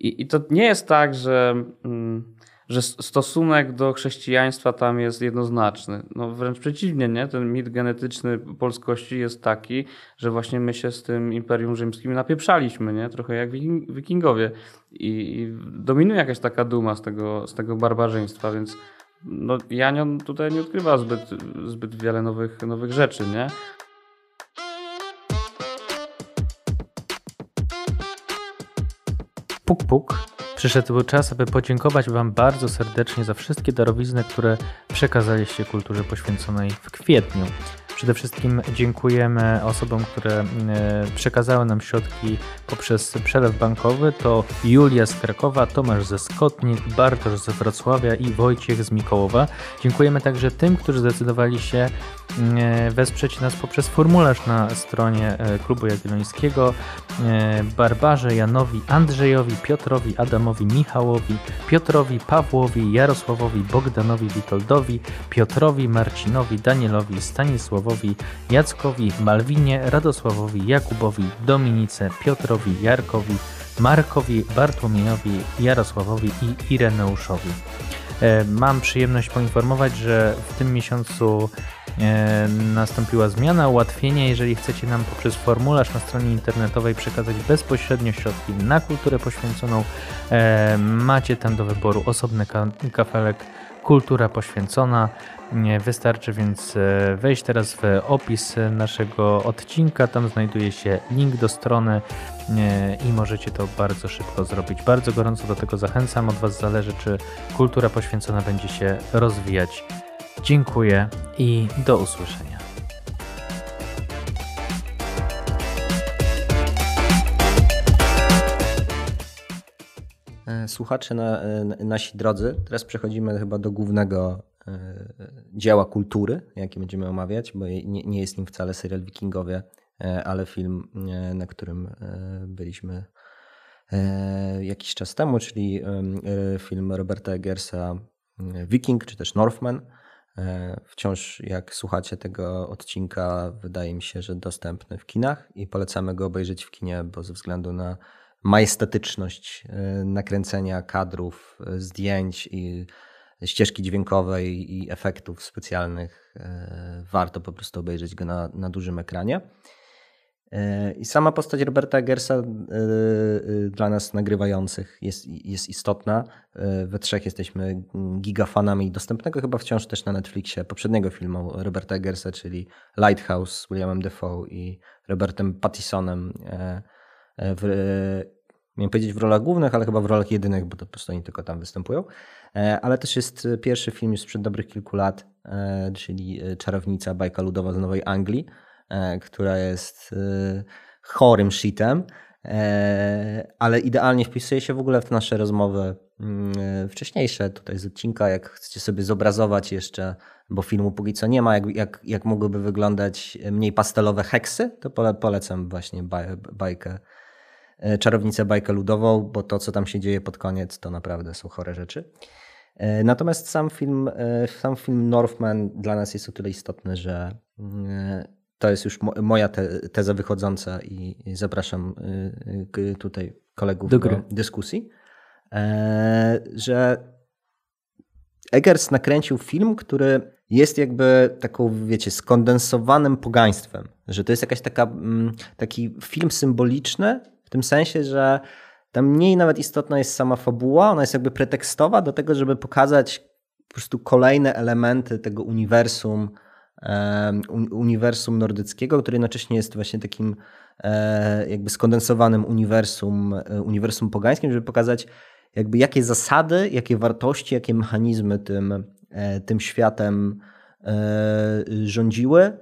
I, i to nie jest tak, że... Mm, że stosunek do chrześcijaństwa tam jest jednoznaczny. No wręcz przeciwnie, nie? Ten mit genetyczny polskości jest taki, że właśnie my się z tym Imperium Rzymskim napieprzaliśmy, nie? Trochę jak wikingowie. I, i dominuje jakaś taka duma z tego, z tego barbarzyństwa, więc no, Janion tutaj nie odkrywa zbyt, zbyt wiele nowych, nowych rzeczy, nie? Puk, puk. Przyszedł czas, aby podziękować Wam bardzo serdecznie za wszystkie darowizny, które przekazaliście kulturze poświęconej w kwietniu. Przede wszystkim dziękujemy osobom, które e, przekazały nam środki poprzez przelew bankowy. To Julia z Krakowa, Tomasz ze Skotnik, Bartosz z Wrocławia i Wojciech z Mikołowa. Dziękujemy także tym, którzy zdecydowali się e, wesprzeć nas poprzez formularz na stronie e, Klubu Jagiellońskiego. Barbarze, Janowi, Andrzejowi, Piotrowi, Adamowi, Michałowi, Piotrowi, Pawłowi, Jarosławowi, Bogdanowi, Witoldowi, Piotrowi, Marcinowi, Danielowi, Stanisławowi, Jackowi, Malwinie, Radosławowi, Jakubowi, Dominice, Piotrowi, Jarkowi, Markowi, Bartłomiejowi, Jarosławowi i Ireneuszowi. E, mam przyjemność poinformować, że w tym miesiącu e, nastąpiła zmiana, ułatwienie. Jeżeli chcecie nam poprzez formularz na stronie internetowej przekazać bezpośrednio środki na kulturę poświęconą, e, macie tam do wyboru osobny kafelek Kultura Poświęcona. Wystarczy więc e, wejść teraz w opis naszego odcinka. Tam znajduje się link do strony e, i możecie to bardzo szybko zrobić. Bardzo gorąco do tego zachęcam. Od Was zależy, czy kultura poświęcona będzie się rozwijać. Dziękuję i do usłyszenia. E, słuchacze na, nasi drodzy, teraz przechodzimy chyba do głównego dzieła kultury, jakie będziemy omawiać, bo nie, nie jest nim wcale serial Wikingowie, e, ale film, e, na którym byliśmy jakiś czas temu, czyli film Roberta Eggersa Viking, czy też Northman. Wciąż jak słuchacie tego odcinka, wydaje mi się, że dostępny w kinach i polecamy go obejrzeć w kinie, bo ze względu na majestatyczność nakręcenia kadrów, zdjęć i ścieżki dźwiękowej i efektów specjalnych. E, warto po prostu obejrzeć go na, na dużym ekranie. E, I sama postać Roberta Eggersa e, dla nas nagrywających jest, jest istotna. We trzech jesteśmy gigafanami dostępnego chyba wciąż też na Netflixie poprzedniego filmu Roberta Eggersa, czyli Lighthouse z Williamem Defoe i Robertem Pattisonem. Miałem powiedzieć w rolach głównych, ale chyba w rolach jedynych, bo to po prostu oni tylko tam występują. E, ale też jest pierwszy film już sprzed dobrych kilku lat, e, czyli e, Czarownica, bajka ludowa z Nowej Anglii, która jest chorym shitem, ale idealnie wpisuje się w ogóle w nasze rozmowy mm, wcześniejsze tutaj z odcinka, jak chcecie sobie zobrazować jeszcze, bo filmu póki co nie ma, jak, jak, jak mogłyby wyglądać mniej pastelowe heksy, to polecam właśnie bajkę Czarownicę, bajkę ludową, bo to, co tam się dzieje pod koniec, to naprawdę są chore rzeczy. E, natomiast sam film, e, sam film Northman dla nas jest o tyle istotny, że e, to jest już moja teza wychodząca i zapraszam tutaj kolegów do, do dyskusji, że Eggers nakręcił film, który jest jakby taką, wiecie, skondensowanym pogaństwem, że to jest jakaś taka, mm, taki film symboliczny tym sensie, że tam mniej nawet istotna jest sama fabuła, ona jest jakby pretekstowa do tego, żeby pokazać po prostu kolejne elementy tego uniwersum, uniwersum nordyckiego, który jednocześnie jest właśnie takim e, jakby skondensowanym uniwersum, e, uniwersum pogańskim, żeby pokazać jakby jakie zasady, jakie wartości, jakie mechanizmy tym, e, tym światem rządziły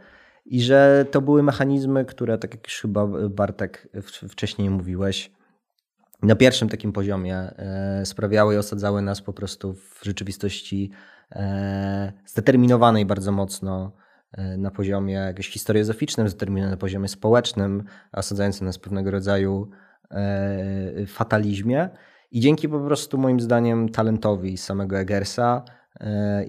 i że to były mechanizmy, które, tak jak już chyba Bartek wcześniej mówiłeś, na pierwszym takim poziomie e, sprawiały i osadzały nas po prostu w rzeczywistości e, zdeterminowanej bardzo mocno e, na poziomie jakimś historiozoficznym, zdeterminowanej na poziomie społecznym, osadzającej nas w pewnego rodzaju e, fatalizmie. I dzięki po prostu moim zdaniem talentowi samego Eggersa, e,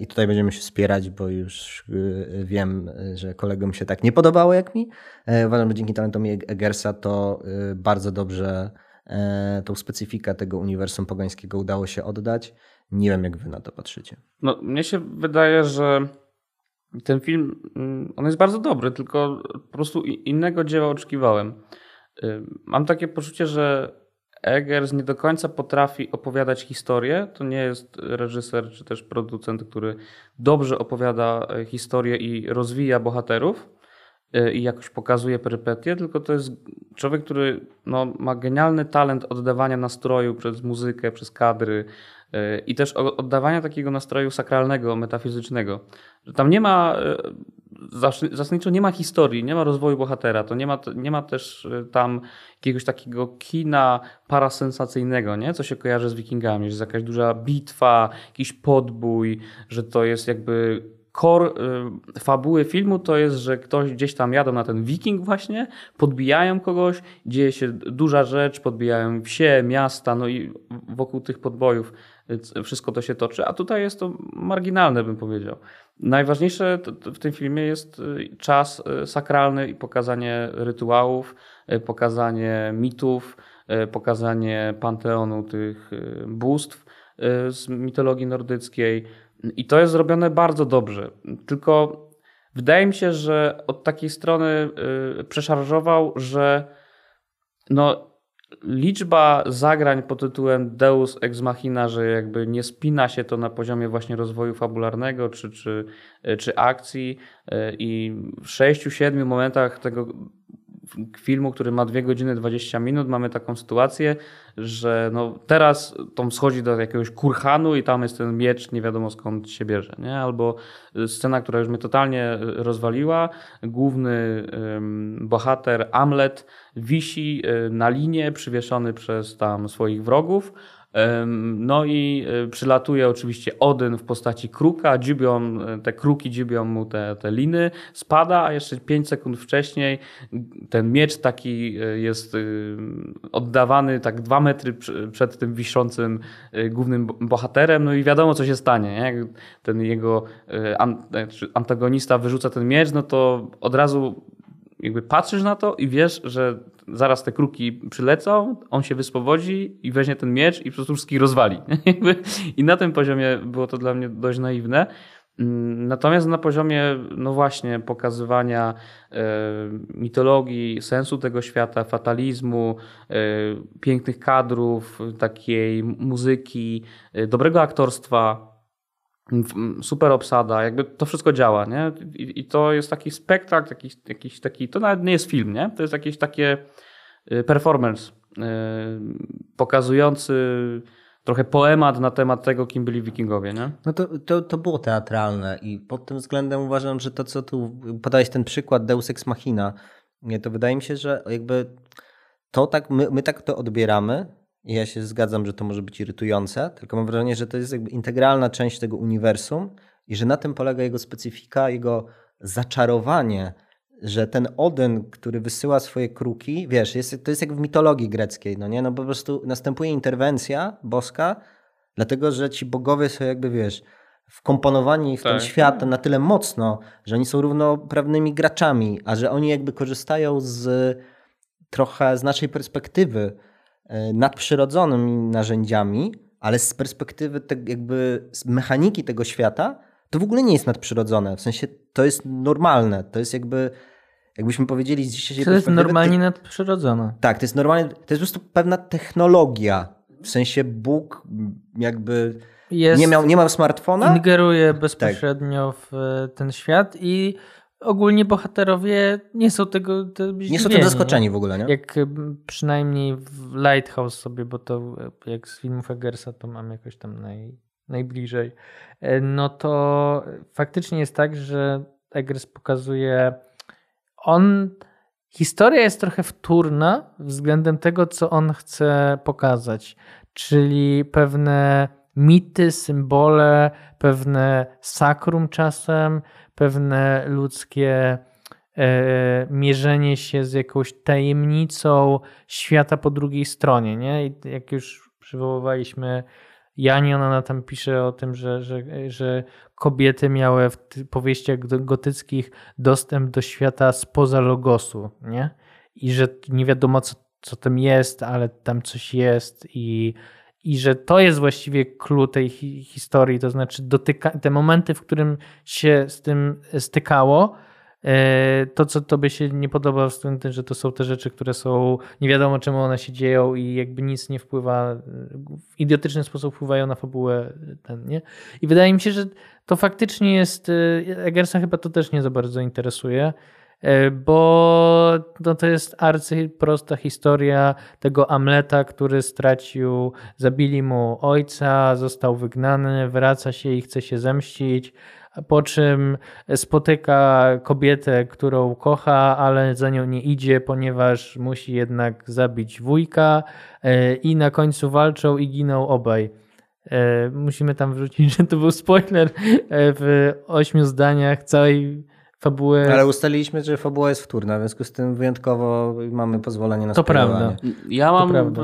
i tutaj będziemy się wspierać, bo już e, wiem, że kolegom się tak nie podobało jak mi. E, Uważam, że dzięki talentowi Eggersa to e, bardzo dobrze e, tą specyfikę tego uniwersum pogańskiego udało się oddać. Nie wiem, jak wy na to patrzycie. No, mnie się wydaje, że ten film, mm, on jest bardzo dobry, tylko po prostu innego dzieła oczekiwałem. Mam takie poczucie, że Eggers nie do końca potrafi opowiadać historię. To nie jest reżyser czy też producent, który dobrze opowiada e, historię i rozwija bohaterów y, i jakoś pokazuje perypetie, tylko to jest człowiek, który no, ma genialny talent oddawania nastroju przez muzykę, przez kadry y, i też oddawania takiego nastroju sakralnego, metafizycznego. Tam nie ma, zasadniczo nie ma historii, nie ma rozwoju bohatera, to nie ma, nie ma też y, tam jakiegoś takiego kina parasensacyjnego, nie? co się kojarzy z wikingami, że jest jakaś duża bitwa, jakiś podbój, że to jest jakby core y, fabuły filmu to jest, że ktoś gdzieś tam jadą na ten wiking właśnie, podbijają kogoś, dzieje się duża rzecz, podbijają wsie, miasta, no i wokół tych podbojów wszystko to się toczy, a tutaj jest to marginalne bym powiedział. Najważniejsze w tym filmie jest y, czas y, sakralny i pokazanie rytuałów, y, pokazanie mitów, pokazanie panteonu tych bóstw z mitologii nordyckiej. I to jest zrobione bardzo dobrze. Tylko wydaje mi się, że od takiej strony przeszarżował, że no, liczba zagrań pod tytułem Deus Ex Machina, że jakby nie spina się to na poziomie właśnie rozwoju fabularnego czy, czy, czy akcji y, i w 6-7 momentach tego filmu, który ma 2 godziny 20 minut, mamy taką sytuację, że no teraz Tom schodzi do jakiegoś kurhanu i tam jest ten miecz, nie wiadomo skąd się bierze, nie? Albo scena, która już mnie totalnie rozwaliła, główny bohater Amlet wisi y, na linie, przywieszony przez tam swoich wrogów, No i y, przylatuje oczywiście Odyn w postaci kruka, dziubią, y, te kruki dziubią mu te, te liny, spada, a jeszcze 5 sekund wcześniej ten miecz taki y, jest oddawany tak dwa metry przed tym wiszącym głównym bo- bohaterem, no i wiadomo co się stanie, nie? Ten jego y, an- czy antagonista wyrzuca ten miecz, no to od razu jakby patrzysz na to i wiesz, że zaraz te kruki przylecą, on się wyspowodzi i weźmie ten miecz i wszystkich rozwali. <laughs> I na tym poziomie było to dla mnie dość naiwne. Mm, Natomiast na poziomie, no właśnie, pokazywania e, mitologii, sensu tego świata, fatalizmu, e, pięknych kadrów, takiej muzyki, e, dobrego aktorstwa, super obsada, jakby to wszystko działa, nie? I, i to jest taki spektakl, jakiś, jakiś taki, to nawet nie jest film, nie? To jest jakieś takie y, performance y, pokazujący trochę poemat na temat tego, kim byli wikingowie, nie? No to, to, to było teatralne i pod tym względem uważam, że to, co tu podałeś ten przykład Deus Ex Machina, to wydaje mi się, że jakby to tak, my, my tak to odbieramy i ja się zgadzam, że to może być irytujące, tylko mam wrażenie, że to jest jakby integralna część tego uniwersum i że na tym polega jego specyfika, jego zaczarowanie, że ten Odyn, który wysyła swoje kruki, wiesz, jest, to jest jak w mitologii greckiej, no nie? No po prostu następuje interwencja boska, dlatego że ci bogowie są jakby, wiesz, wkomponowani w ten Tak. świat na tyle mocno, że oni są równoprawnymi graczami, a że oni jakby korzystają z trochę z naszej perspektywy nadprzyrodzonymi narzędziami, ale z perspektywy te, jakby mechaniki tego świata, to w ogóle nie jest nadprzyrodzone. W sensie to jest normalne. To jest jakby, jakbyśmy powiedzieli z dzisiejszej To jest normalnie nadprzyrodzone. tak, to jest normalnie, to jest po prostu pewna technologia. W sensie Bóg jakby Jest, nie miał, nie miał smartfona. ingeruje bezpośrednio w e, ten świat i ogólnie bohaterowie nie są tego te Nie są tym zaskoczeni w ogóle, nie? Jak m, przynajmniej w Lighthouse sobie, bo to e, jak z filmów Eggersa to mam jakoś tam naj, najbliżej, e, no to faktycznie jest tak, że Eggers pokazuje, on historia jest trochę wtórna względem tego, co on chce pokazać, czyli pewne mity, symbole, pewne sakrum czasem, pewne ludzkie e, mierzenie się z jakąś tajemnicą świata po drugiej stronie. Nie? I jak już przywoływaliśmy Janion, ona tam pisze o tym, że, że, że kobiety miały w powieściach gotyckich dostęp do świata spoza logosu, nie? I że nie wiadomo, co, co tam jest, ale tam coś jest i, i że to jest właściwie clue tej hi historii, to znaczy dotyka, te momenty, w którym się z tym stykało, E, to, co tobie się nie podoba w tym, że to są te rzeczy, które są, nie wiadomo czemu one się dzieją i jakby nic nie wpływa, w idiotyczny sposób wpływają na fabułę ten, nie? I wydaje mi się, że to faktycznie jest, e, Eggersa chyba to też nie za bardzo interesuje, e, bo no to jest arcyprosta historia tego Amleta, który stracił, zabili mu ojca, został wygnany, wraca się i chce się zemścić, po czym spotyka kobietę, którą kocha, ale za nią nie idzie, ponieważ musi jednak zabić wujka e, i na końcu walczą i giną obaj. E, musimy tam wrzucić, że to był spoiler e, w ośmiu zdaniach całej fabuły. Ale ustaliliśmy, że fabuła jest wtórna, w związku z tym wyjątkowo mamy pozwolenie na To prawda. Ja mam prawda.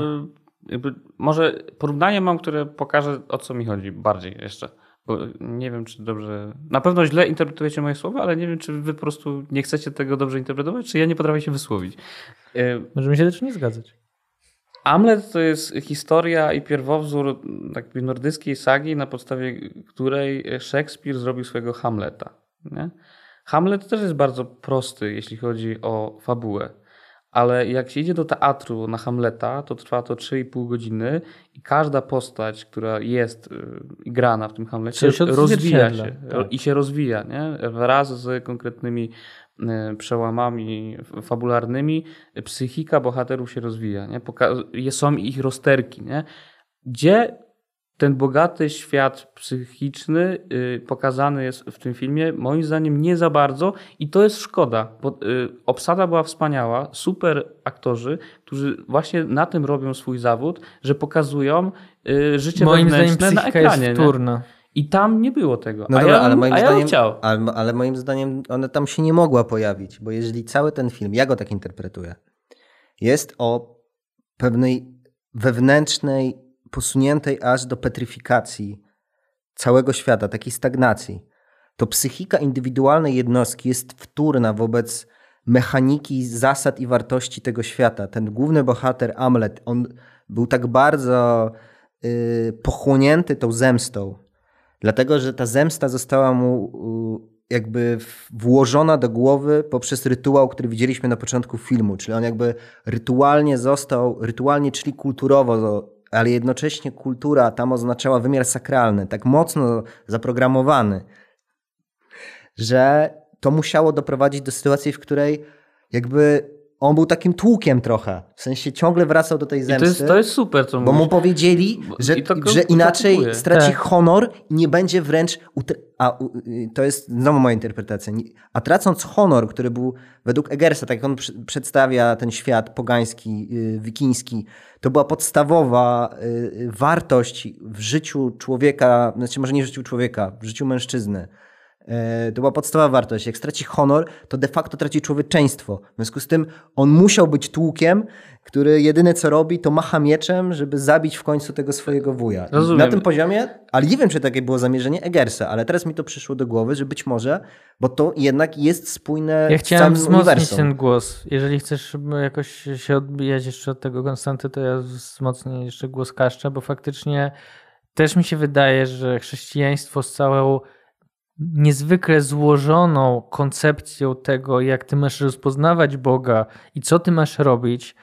Jakby, może porównanie mam, które pokaże o co mi chodzi bardziej jeszcze. Bo nie wiem, czy dobrze. Na pewno źle interpretujecie moje słowa, ale nie wiem, czy wy po prostu nie chcecie tego dobrze interpretować, czy ja nie potrafię się wysłowić. E, Możemy się też nie zgadzać. Amlet to jest historia i pierwowzór takiej nordyckiej sagi, na podstawie której Szekspir zrobił swojego Hamleta. Nie? Hamlet też jest bardzo prosty, jeśli chodzi o fabułę ale jak się idzie do teatru na Hamleta, to trwa to 3,5 godziny i każda postać, która jest y, grana w tym Hamlecie, rozwija się tak. i się rozwija nie? wraz z konkretnymi y, przełamami fabularnymi. Psychika bohaterów się rozwija. Nie? Poka- są ich rozterki. Nie? Gdzie ten bogaty świat psychiczny y, pokazany jest w tym filmie, moim zdaniem nie za bardzo i to jest szkoda, bo y, obsada była wspaniała, super aktorzy, którzy właśnie na tym robią swój zawód, że pokazują y, życie moim wewnętrzne na ekranie. Jest wtórna. I tam nie było tego. No a dobra, ja, ale moim zdaniem, chciał. Ale, ale moim zdaniem ona tam się nie mogła pojawić, bo jeżeli cały ten film, ja go tak interpretuję, jest o pewnej wewnętrznej posuniętej aż do petryfikacji całego świata, takiej stagnacji, to psychika indywidualnej jednostki jest wtórna wobec mechaniki, zasad i wartości tego świata. Ten główny bohater, Amlet, on był tak bardzo yy, pochłonięty tą zemstą, dlatego że ta zemsta została mu yy, jakby włożona do głowy poprzez rytuał, który widzieliśmy na początku filmu, czyli on jakby rytualnie został, rytualnie, czyli kulturowo ale jednocześnie kultura tam oznaczała wymiar sakralny, tak mocno zaprogramowany, że to musiało doprowadzić do sytuacji, w której jakby on był takim tłukiem trochę. W sensie ciągle wracał do tej zemsty. To jest, to jest, super, co Bo mu powiedzieli, że, że inaczej straci tak. honor i nie będzie wręcz. A to jest znowu moja interpretacja. A tracąc honor, który był według Egersa, tak jak on przedstawia ten świat pogański, yy, wikiński, to była podstawowa yy, wartość w życiu człowieka, znaczy może nie w życiu człowieka, w życiu mężczyzny to była podstawowa wartość. Jak straci honor, to de facto traci człowieczeństwo. W związku z tym on musiał być tłukiem, który jedyne co robi, to macha mieczem, żeby zabić w końcu tego swojego wuja. Rozumiem. Na tym poziomie, ale nie wiem, czy takie było zamierzenie Egersa, ale teraz mi to przyszło do głowy, że być może, bo to jednak jest spójne ja chciałem wzmocnić ten głos. Jeżeli chcesz jakoś się odbijać jeszcze od tego Konstanty, to ja wzmocnię jeszcze głos Kaszcza, bo faktycznie też mi się wydaje, że chrześcijaństwo z całą niezwykle złożoną koncepcją tego, jak ty masz rozpoznawać Boga i co ty masz robić.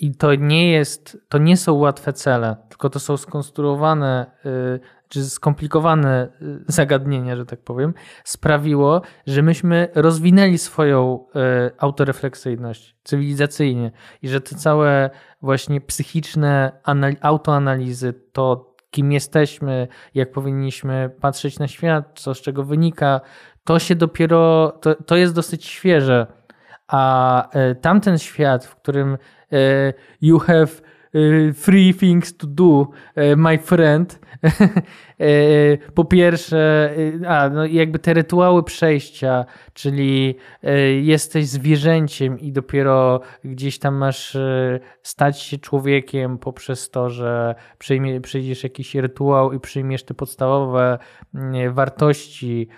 I to nie jest, to nie są łatwe cele, tylko to są skonstruowane y, czy skomplikowane y, zagadnienia, że tak powiem, sprawiło, że myśmy rozwinęli swoją y, autorefleksyjność cywilizacyjnie i że te całe właśnie psychiczne autoanalizy, to kim jesteśmy, jak powinniśmy patrzeć na świat, co z czego wynika, to się dopiero, to, to jest dosyć świeże. A e, tamten świat, w którym e, you have e, three things to do, e, my friend. E, <laughs> po pierwsze, a, no jakby te rytuały przejścia, czyli jesteś zwierzęciem i dopiero gdzieś tam masz stać się człowiekiem poprzez to, że przyjmie, przyjdziesz jakiś rytuał i przyjmiesz te podstawowe wartości,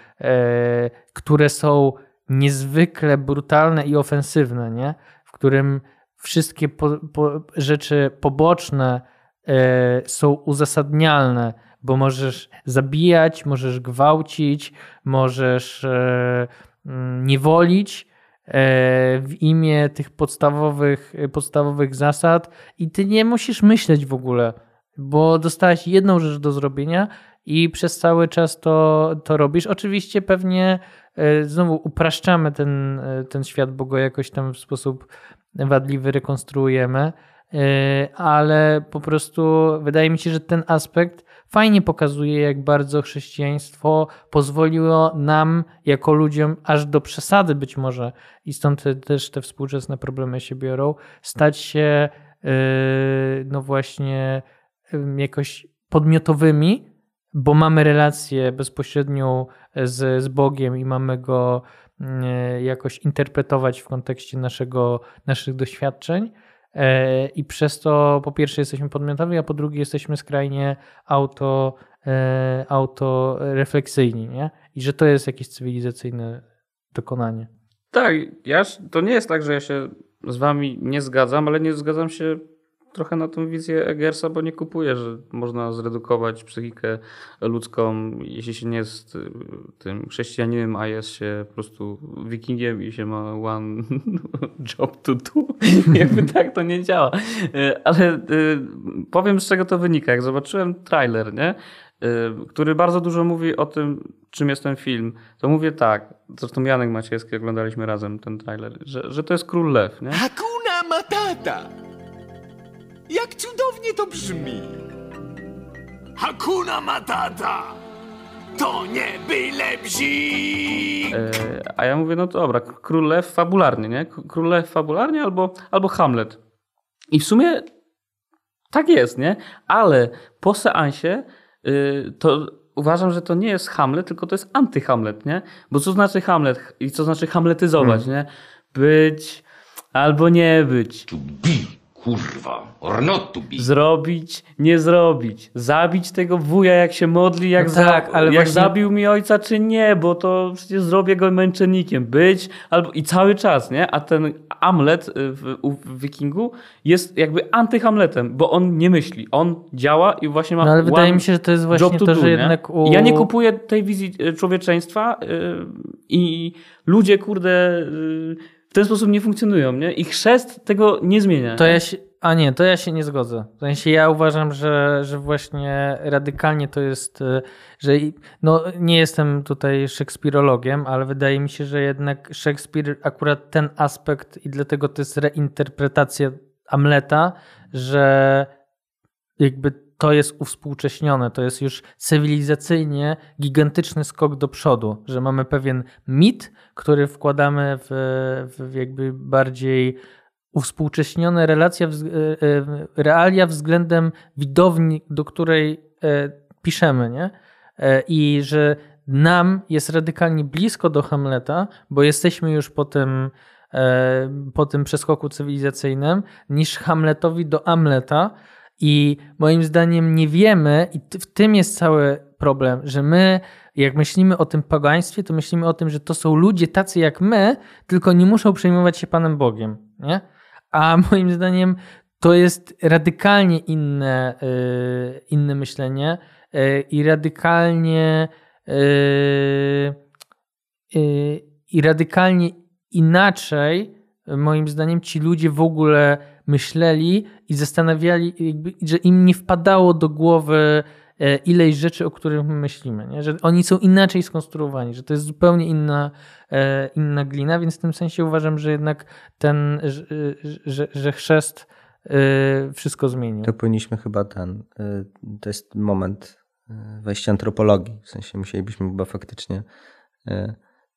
które są niezwykle brutalne i ofensywne, nie? w którym wszystkie po, po, rzeczy poboczne e, są uzasadnialne, bo możesz zabijać, możesz gwałcić, możesz mm, niewolić e, w imię tych podstawowych, podstawowych zasad i ty nie musisz myśleć w ogóle, bo dostałeś jedną rzecz do zrobienia i przez cały czas to, to robisz. Oczywiście pewnie znowu upraszczamy ten, ten świat, bo go jakoś tam w sposób wadliwy rekonstruujemy, e, ale po prostu wydaje mi się, że ten aspekt fajnie pokazuje, jak bardzo chrześcijaństwo pozwoliło nam, jako ludziom, aż do przesady być może, i stąd te, też te współczesne problemy się biorą, stać się no właśnie jakoś podmiotowymi, bo mamy relację bezpośrednią z, z Bogiem i mamy go jakoś interpretować w kontekście naszego, naszych doświadczeń. I przez to po pierwsze jesteśmy podmiotowi, a po drugie jesteśmy skrajnie auto, autorefleksyjni, nie? I że to jest jakieś cywilizacyjne dokonanie. Tak, ja, to nie jest tak, że ja się z wami nie zgadzam, ale nie zgadzam się trochę na tą wizję Eggersa, bo nie kupuję, że można zredukować psychikę ludzką, jeśli się nie jest y, tym chrześcijaninem, a jest się po prostu wikingiem i się ma one <laughs> job to do. <laughs> Jakby tak to nie działa. Y, ale y, powiem z czego to wynika. Jak zobaczyłem trailer, nie? który bardzo dużo mówi o tym, czym jest ten film, to mówię tak, zresztą Janek Maciejski oglądaliśmy razem ten trailer, że, że to jest Król Lew, nie? Hakuna Matata! Jak cudownie to brzmi! Hakuna Matata! To nie byle bzik! E, a ja mówię, no dobra, Król Lew fabularnie, nie? Król Lew fabularnie albo, albo Hamlet. I w sumie tak jest, nie? Ale po seansie y, to uważam, że to nie jest Hamlet, tylko to jest anty-Hamlet, nie? Bo co znaczy Hamlet i co znaczy hamletyzować, hmm. nie? Być albo nie być. To be Kurwa, or not to be. Zrobić, nie zrobić. Zabić tego wuja, jak się modli, jak, no tak, za, ale jak właśnie... zabił mi ojca, czy nie, bo to przecież zrobię go męczennikiem. Być, albo i cały czas, nie? A ten Amlet y, w, w Wikingu jest jakby antyhamletem, bo on nie myśli. On działa i właśnie ma. No ale wydaje mi się, że to jest właśnie to, do, że jednak. U... Ja nie kupuję tej wizji y, człowieczeństwa yy, i ludzie, kurde. Yy, w ten sposób nie funkcjonują, nie? I chrzest tego nie zmienia. To ja się, a nie, to ja się nie zgodzę. W sensie ja uważam, że, że właśnie radykalnie to jest, y, że no nie jestem tutaj szekspirologiem, ale wydaje mi się, że jednak Szekspir akurat ten aspekt i dlatego to jest reinterpretacja Amleta, że jakby to jest uwspółcześnione, to jest już cywilizacyjnie gigantyczny skok do przodu, że mamy pewien mit, który wkładamy w, w jakby bardziej uwspółcześnione relacja, e, e, realia względem widowni, do której e, piszemy, nie? I że nam jest radykalnie blisko do Hamleta, bo jesteśmy już po tym, po tym przeskoku cywilizacyjnym, niż Hamletowi do Amleta, i moim zdaniem nie wiemy, i w tym jest cały problem, że my, jak myślimy o tym pogaństwie, to myślimy o tym, że to są ludzie tacy jak my, tylko nie muszą przejmować się Panem Bogiem. Nie? A <laughs> moim zdaniem to jest radykalnie inne, yy, inne myślenie yy, i radykalnie yy, i radykalnie inaczej, moim zdaniem, ci ludzie w ogóle myśleli i zastanawiali, jakby, że im nie wpadało do głowy e, ileś rzeczy, o których my myślimy, nie? że oni są inaczej skonstruowani, że to jest zupełnie inna, e, inna glina, więc w tym sensie uważam, że jednak ten, że, że, że chrzest e, wszystko zmienił. To powinniśmy chyba ten, to jest moment wejścia antropologii, w sensie musielibyśmy chyba faktycznie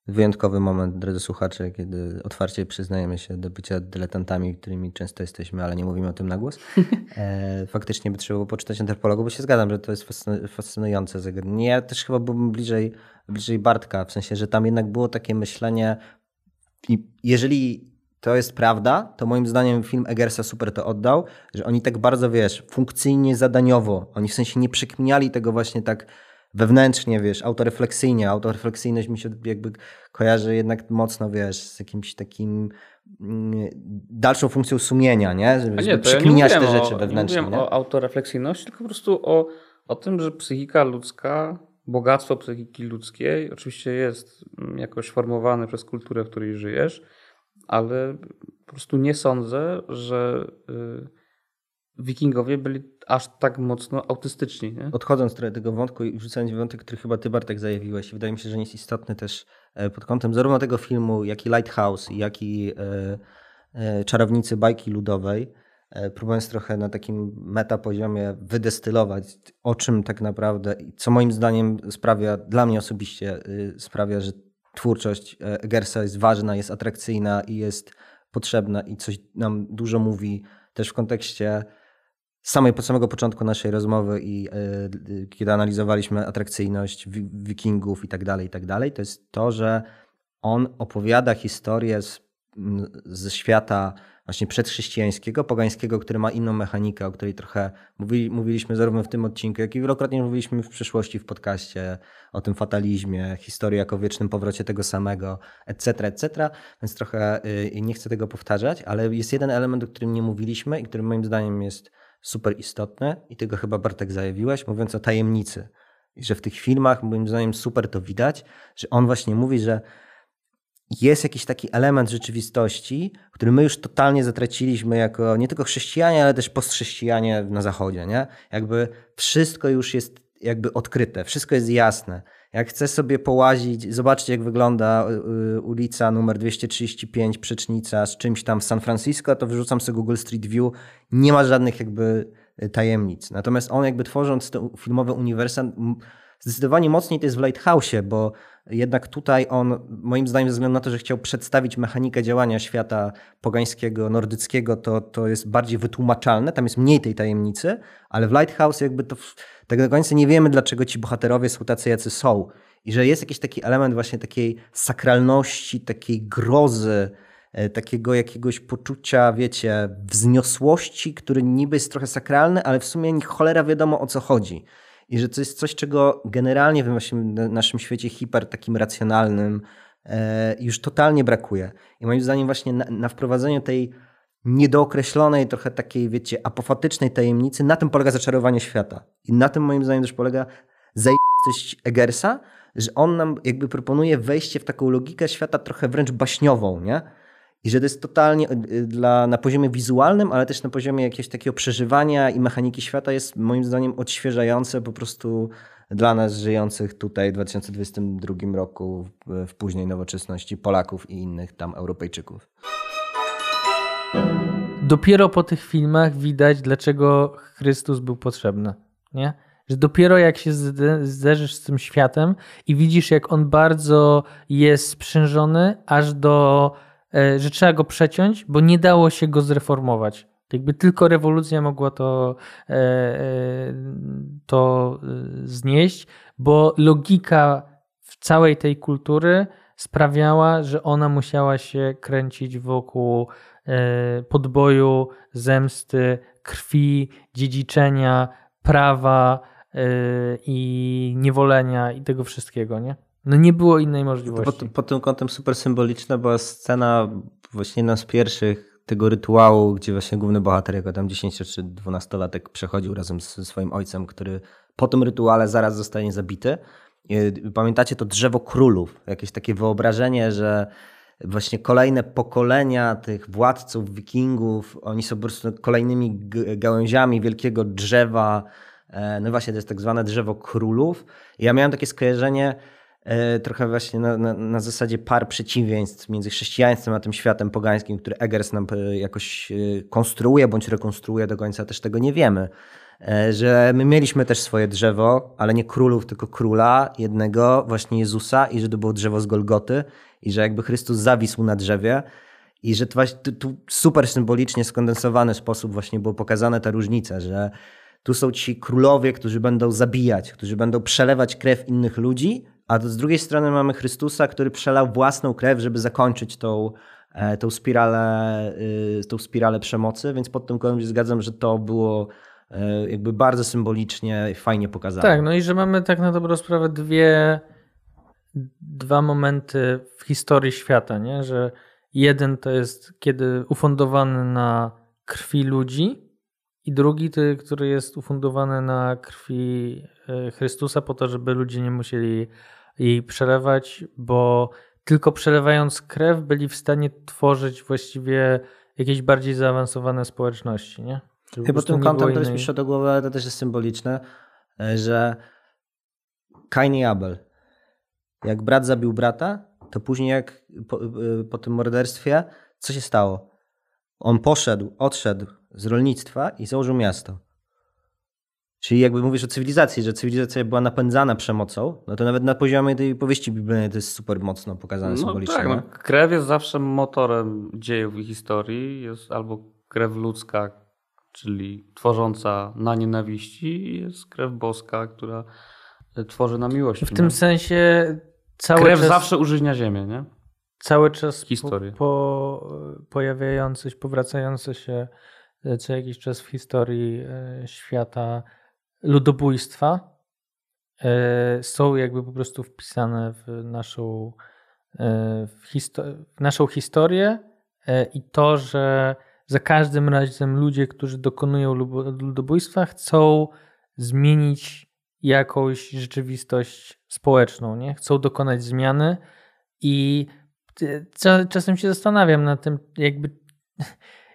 wyjątkowy moment, drodzy słuchacze, kiedy otwarcie przyznajemy się do bycia dyletantami, którymi często jesteśmy, ale nie mówimy o tym na głos. <laughs> E, faktycznie by trzeba było poczytać antropologu, bo się zgadzam, że to jest fascy- fascynujące zagadnienie. Ja też chyba byłbym bliżej, bliżej Bartka, w sensie, że tam jednak było takie myślenie i jeżeli to jest prawda, to moim zdaniem film Eggersa super to oddał, że oni tak bardzo, wiesz, funkcyjnie, zadaniowo, oni w sensie nie przekminiali tego właśnie tak wewnętrznie, wiesz, autorefleksyjnie. Autorefleksyjność mi się jakby kojarzy jednak mocno, wiesz, z jakimś takim mm, dalszą funkcją sumienia, nie? Żeby, żeby to ja przekminiać te rzeczy o, wewnętrznie. Nie Nie o autorefleksyjności, tylko po prostu o, o tym, że psychika ludzka, bogactwo psychiki ludzkiej oczywiście jest mm, jakoś formowane przez kulturę, w której żyjesz, ale po prostu nie sądzę, że y, wikingowie byli aż tak mocno autystyczni. Nie? Odchodząc trochę tego wątku i wrzucając wątek, który chyba ty Bartek zajawiłeś, wydaje mi się, że jest istotny też e, pod kątem zarówno tego filmu, jak i Lighthouse, jak i e, e, Czarownicy bajki ludowej, próbując trochę na takim metapoziomie wydestylować, o czym tak naprawdę, co moim zdaniem sprawia, dla mnie osobiście sprawia, że twórczość e, Eggersa jest ważna, jest atrakcyjna i jest potrzebna i coś nam dużo mówi też w kontekście samej, od samego początku naszej rozmowy i y, kiedy analizowaliśmy atrakcyjność wi- wikingów i tak dalej, i tak dalej, to jest to, że on opowiada historię z, ze świata właśnie przedchrześcijańskiego, pogańskiego, który ma inną mechanikę, o której trochę mówi, mówiliśmy zarówno w tym odcinku, jak i wielokrotnie mówiliśmy w przyszłości w podcaście o tym fatalizmie, historii jako wiecznym powrocie tego samego, etc., etc., więc trochę y, nie chcę tego powtarzać, ale jest jeden element, o którym nie mówiliśmy i który moim zdaniem jest super istotny i tego chyba Bartek zajawiłeś, mówiąc o tajemnicy. I że w tych filmach, moim zdaniem, super to widać, że on właśnie mówi, że jest jakiś taki element rzeczywistości, który my już totalnie zatraciliśmy jako nie tylko chrześcijanie, ale też postchrześcijanie na zachodzie, nie? Jakby wszystko już jest jakby odkryte, wszystko jest jasne. Jak chcę sobie połazić, zobaczyć jak wygląda y, ulica numer 235, Przecznica z czymś tam w San Francisco, to wyrzucam sobie Google Street View, nie ma żadnych jakby y, tajemnic. Natomiast on jakby tworząc to filmowe uniwersum, zdecydowanie mocniej to jest w Lighthouse'ie, bo jednak tutaj on, moim zdaniem, ze względu na to, że chciał przedstawić mechanikę działania świata pogańskiego, nordyckiego, to, to jest bardziej wytłumaczalne, tam jest mniej tej tajemnicy, ale w Lighthouse jakby to tak do końca nie wiemy, dlaczego ci bohaterowie są tacy, jacy są. I że jest jakiś taki element właśnie takiej sakralności, takiej grozy, e, takiego jakiegoś poczucia, wiecie, wzniosłości, który niby jest trochę sakralny, ale w sumie cholera wiadomo o co chodzi. I że to jest coś, czego generalnie w naszym, świecie hiper takim racjonalnym e, już totalnie brakuje. I moim zdaniem właśnie na, na wprowadzeniu tej niedookreślonej, trochę takiej, wiecie, apofatycznej tajemnicy, na tym polega zaczarowanie świata. I na tym moim zdaniem też polega zajebistość Eggersa, że on nam jakby proponuje wejście w taką logikę świata trochę wręcz baśniową, nie? I że to jest totalnie y, dla, na poziomie wizualnym, ale też na poziomie jakiegoś takiego przeżywania i mechaniki świata jest moim zdaniem odświeżające po prostu dla nas żyjących tutaj w 2022 roku w, w późnej nowoczesności Polaków i innych tam Europejczyków. Dopiero po tych filmach widać, dlaczego Chrystus był potrzebny. Nie? Że dopiero jak się zde- zderzysz z tym światem i widzisz, jak on bardzo jest sprzężony, aż do, że trzeba go przeciąć, bo nie dało się go zreformować. Jakby tylko rewolucja mogła to, e, e, to e, znieść, bo logika w całej tej kultury sprawiała, że ona musiała się kręcić wokół e, podboju, zemsty, krwi, dziedziczenia, prawa e, i niewolenia i tego wszystkiego, nie? No nie było innej możliwości. Pod, pod tym kątem super symboliczna była scena, właśnie jedna z pierwszych tego rytuału, gdzie właśnie główny bohater, jako tam 10 czy 12-latek przechodził razem ze swoim ojcem, który po tym rytuale zaraz zostanie zabity. I Pamiętacie to drzewo królów, jakieś takie wyobrażenie, że właśnie kolejne pokolenia tych władców, wikingów, oni są po prostu kolejnymi gałęziami wielkiego drzewa. E, No właśnie, to jest tak zwane drzewo królów. Ja miałem takie skojarzenie trochę właśnie na, na, na zasadzie par przeciwieństw między chrześcijaństwem a tym światem pogańskim, który Eggers nam e, jakoś e, konstruuje bądź rekonstruuje do końca, też tego nie wiemy. e, że my mieliśmy też swoje drzewo, ale nie królów, tylko króla jednego, właśnie Jezusa i że to było drzewo z Golgoty i że jakby Chrystus zawisł na drzewie i że to właśnie tu, tu super symbolicznie skondensowany sposób właśnie było pokazane ta różnica, że tu są ci królowie, którzy będą zabijać, którzy będą przelewać krew innych ludzi, a z drugiej strony mamy Chrystusa, który przelał własną krew, żeby zakończyć tą, e, tą, spiralę, y, tą spiralę przemocy, więc pod tym kątem się zgadzam, że to było e, jakby bardzo symbolicznie fajnie pokazane. Tak, no i że mamy tak na dobrą sprawę dwie, dwa momenty w historii świata, nie? że jeden to jest kiedy ufundowany na krwi ludzi i drugi, to, który jest ufundowany na krwi e, Chrystusa po to, żeby ludzie nie musieli jej przelewać, bo tylko przelewając krew byli w stanie tworzyć właściwie jakieś bardziej zaawansowane społeczności, nie? Żeby po Chyba tym kątem innej- mi przyszło do głowy, ale to też jest symboliczne, e, że Kain i Abel. Jak brat zabił brata, to później jak po, y, po tym morderstwie, co się stało? On poszedł, odszedł z rolnictwa i założył miasto. Czyli jakby mówisz o cywilizacji, że cywilizacja była napędzana przemocą, no to nawet na poziomie tej powieści biblijnej to jest super mocno pokazane No symbolicznie. tak, no, krew jest zawsze motorem dziejów i historii. Jest albo krew ludzka, czyli tworząca na nienawiści, i jest krew boska, która e, tworzy na miłości. W nie? tym sensie cały krew czas, zawsze użyźnia ziemię, nie? cały czas Historię. Po, po, pojawiające się, powracające się e, co jakiś czas w historii e, świata ludobójstwa e, są jakby po prostu wpisane w naszą, e, w histo- w naszą historię e, i to, że za każdym razem ludzie, którzy dokonują ludobójstwa, chcą zmienić jakąś rzeczywistość społeczną, nie? Chcą dokonać zmiany i czasem się zastanawiam nad tym, jakby <laughs>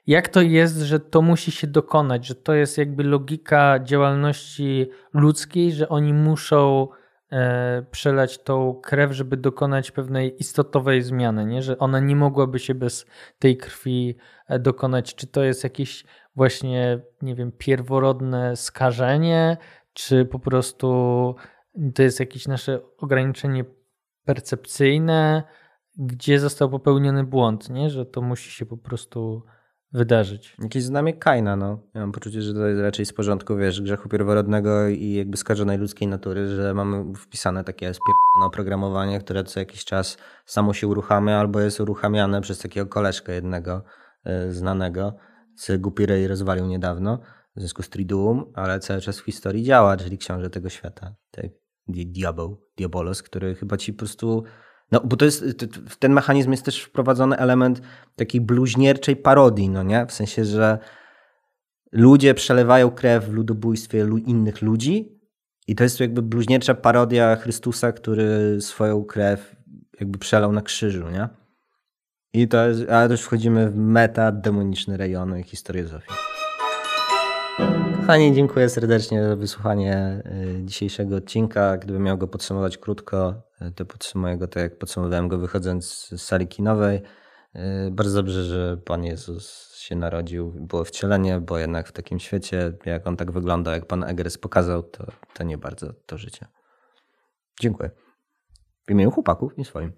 jak to jest, że to musi się dokonać, że to jest jakby logika działalności ludzkiej, że oni muszą e, przelać tą krew, żeby dokonać pewnej istotowej zmiany, nie? że ona nie mogłaby się bez tej krwi e, dokonać. Czy to jest jakieś właśnie, nie wiem, pierworodne skażenie, czy po prostu to jest jakieś nasze ograniczenie percepcyjne, gdzie został popełniony błąd, nie? że to musi się po prostu wydarzyć. Jakieś znamie Kaina, no. Ja mam poczucie, że to jest raczej z porządku, wiesz, grzechu pierworodnego i jakby skażonej ludzkiej natury, że mamy wpisane takie spierdolone oprogramowanie, które co jakiś czas samo się uruchamia albo jest uruchamiane przez takiego koleżkę jednego e, znanego, co głupi Ray rozwalił niedawno w związku z Triduum, ale cały czas w historii działa, czyli książę tego świata, tak? Di- Diabeł, Diabolos, który chyba ci po prostu no, bo to jest, w ten mechanizm jest też wprowadzony element takiej bluźnierczej parodii, no nie? W sensie, że ludzie przelewają krew w ludobójstwie lu- innych ludzi i to jest jakby bluźniercza parodia Chrystusa, który swoją krew jakby przelał na krzyżu, nie? I to ale też wchodzimy w meta demoniczne rejony historii Zofii. Kochani, dziękuję serdecznie za wysłuchanie y, dzisiejszego odcinka. Gdybym miał go podsumować krótko, y, to podsumuję go tak, jak podsumowałem go wychodząc z sali kinowej. Y, Bardzo dobrze, że Pan Jezus się narodził, było wcielenie, bo jednak w takim świecie, jak on tak wygląda, jak Pan Egres pokazał, to, to nie bardzo to życie. Dziękuję. W imieniu chłopaków i swoim.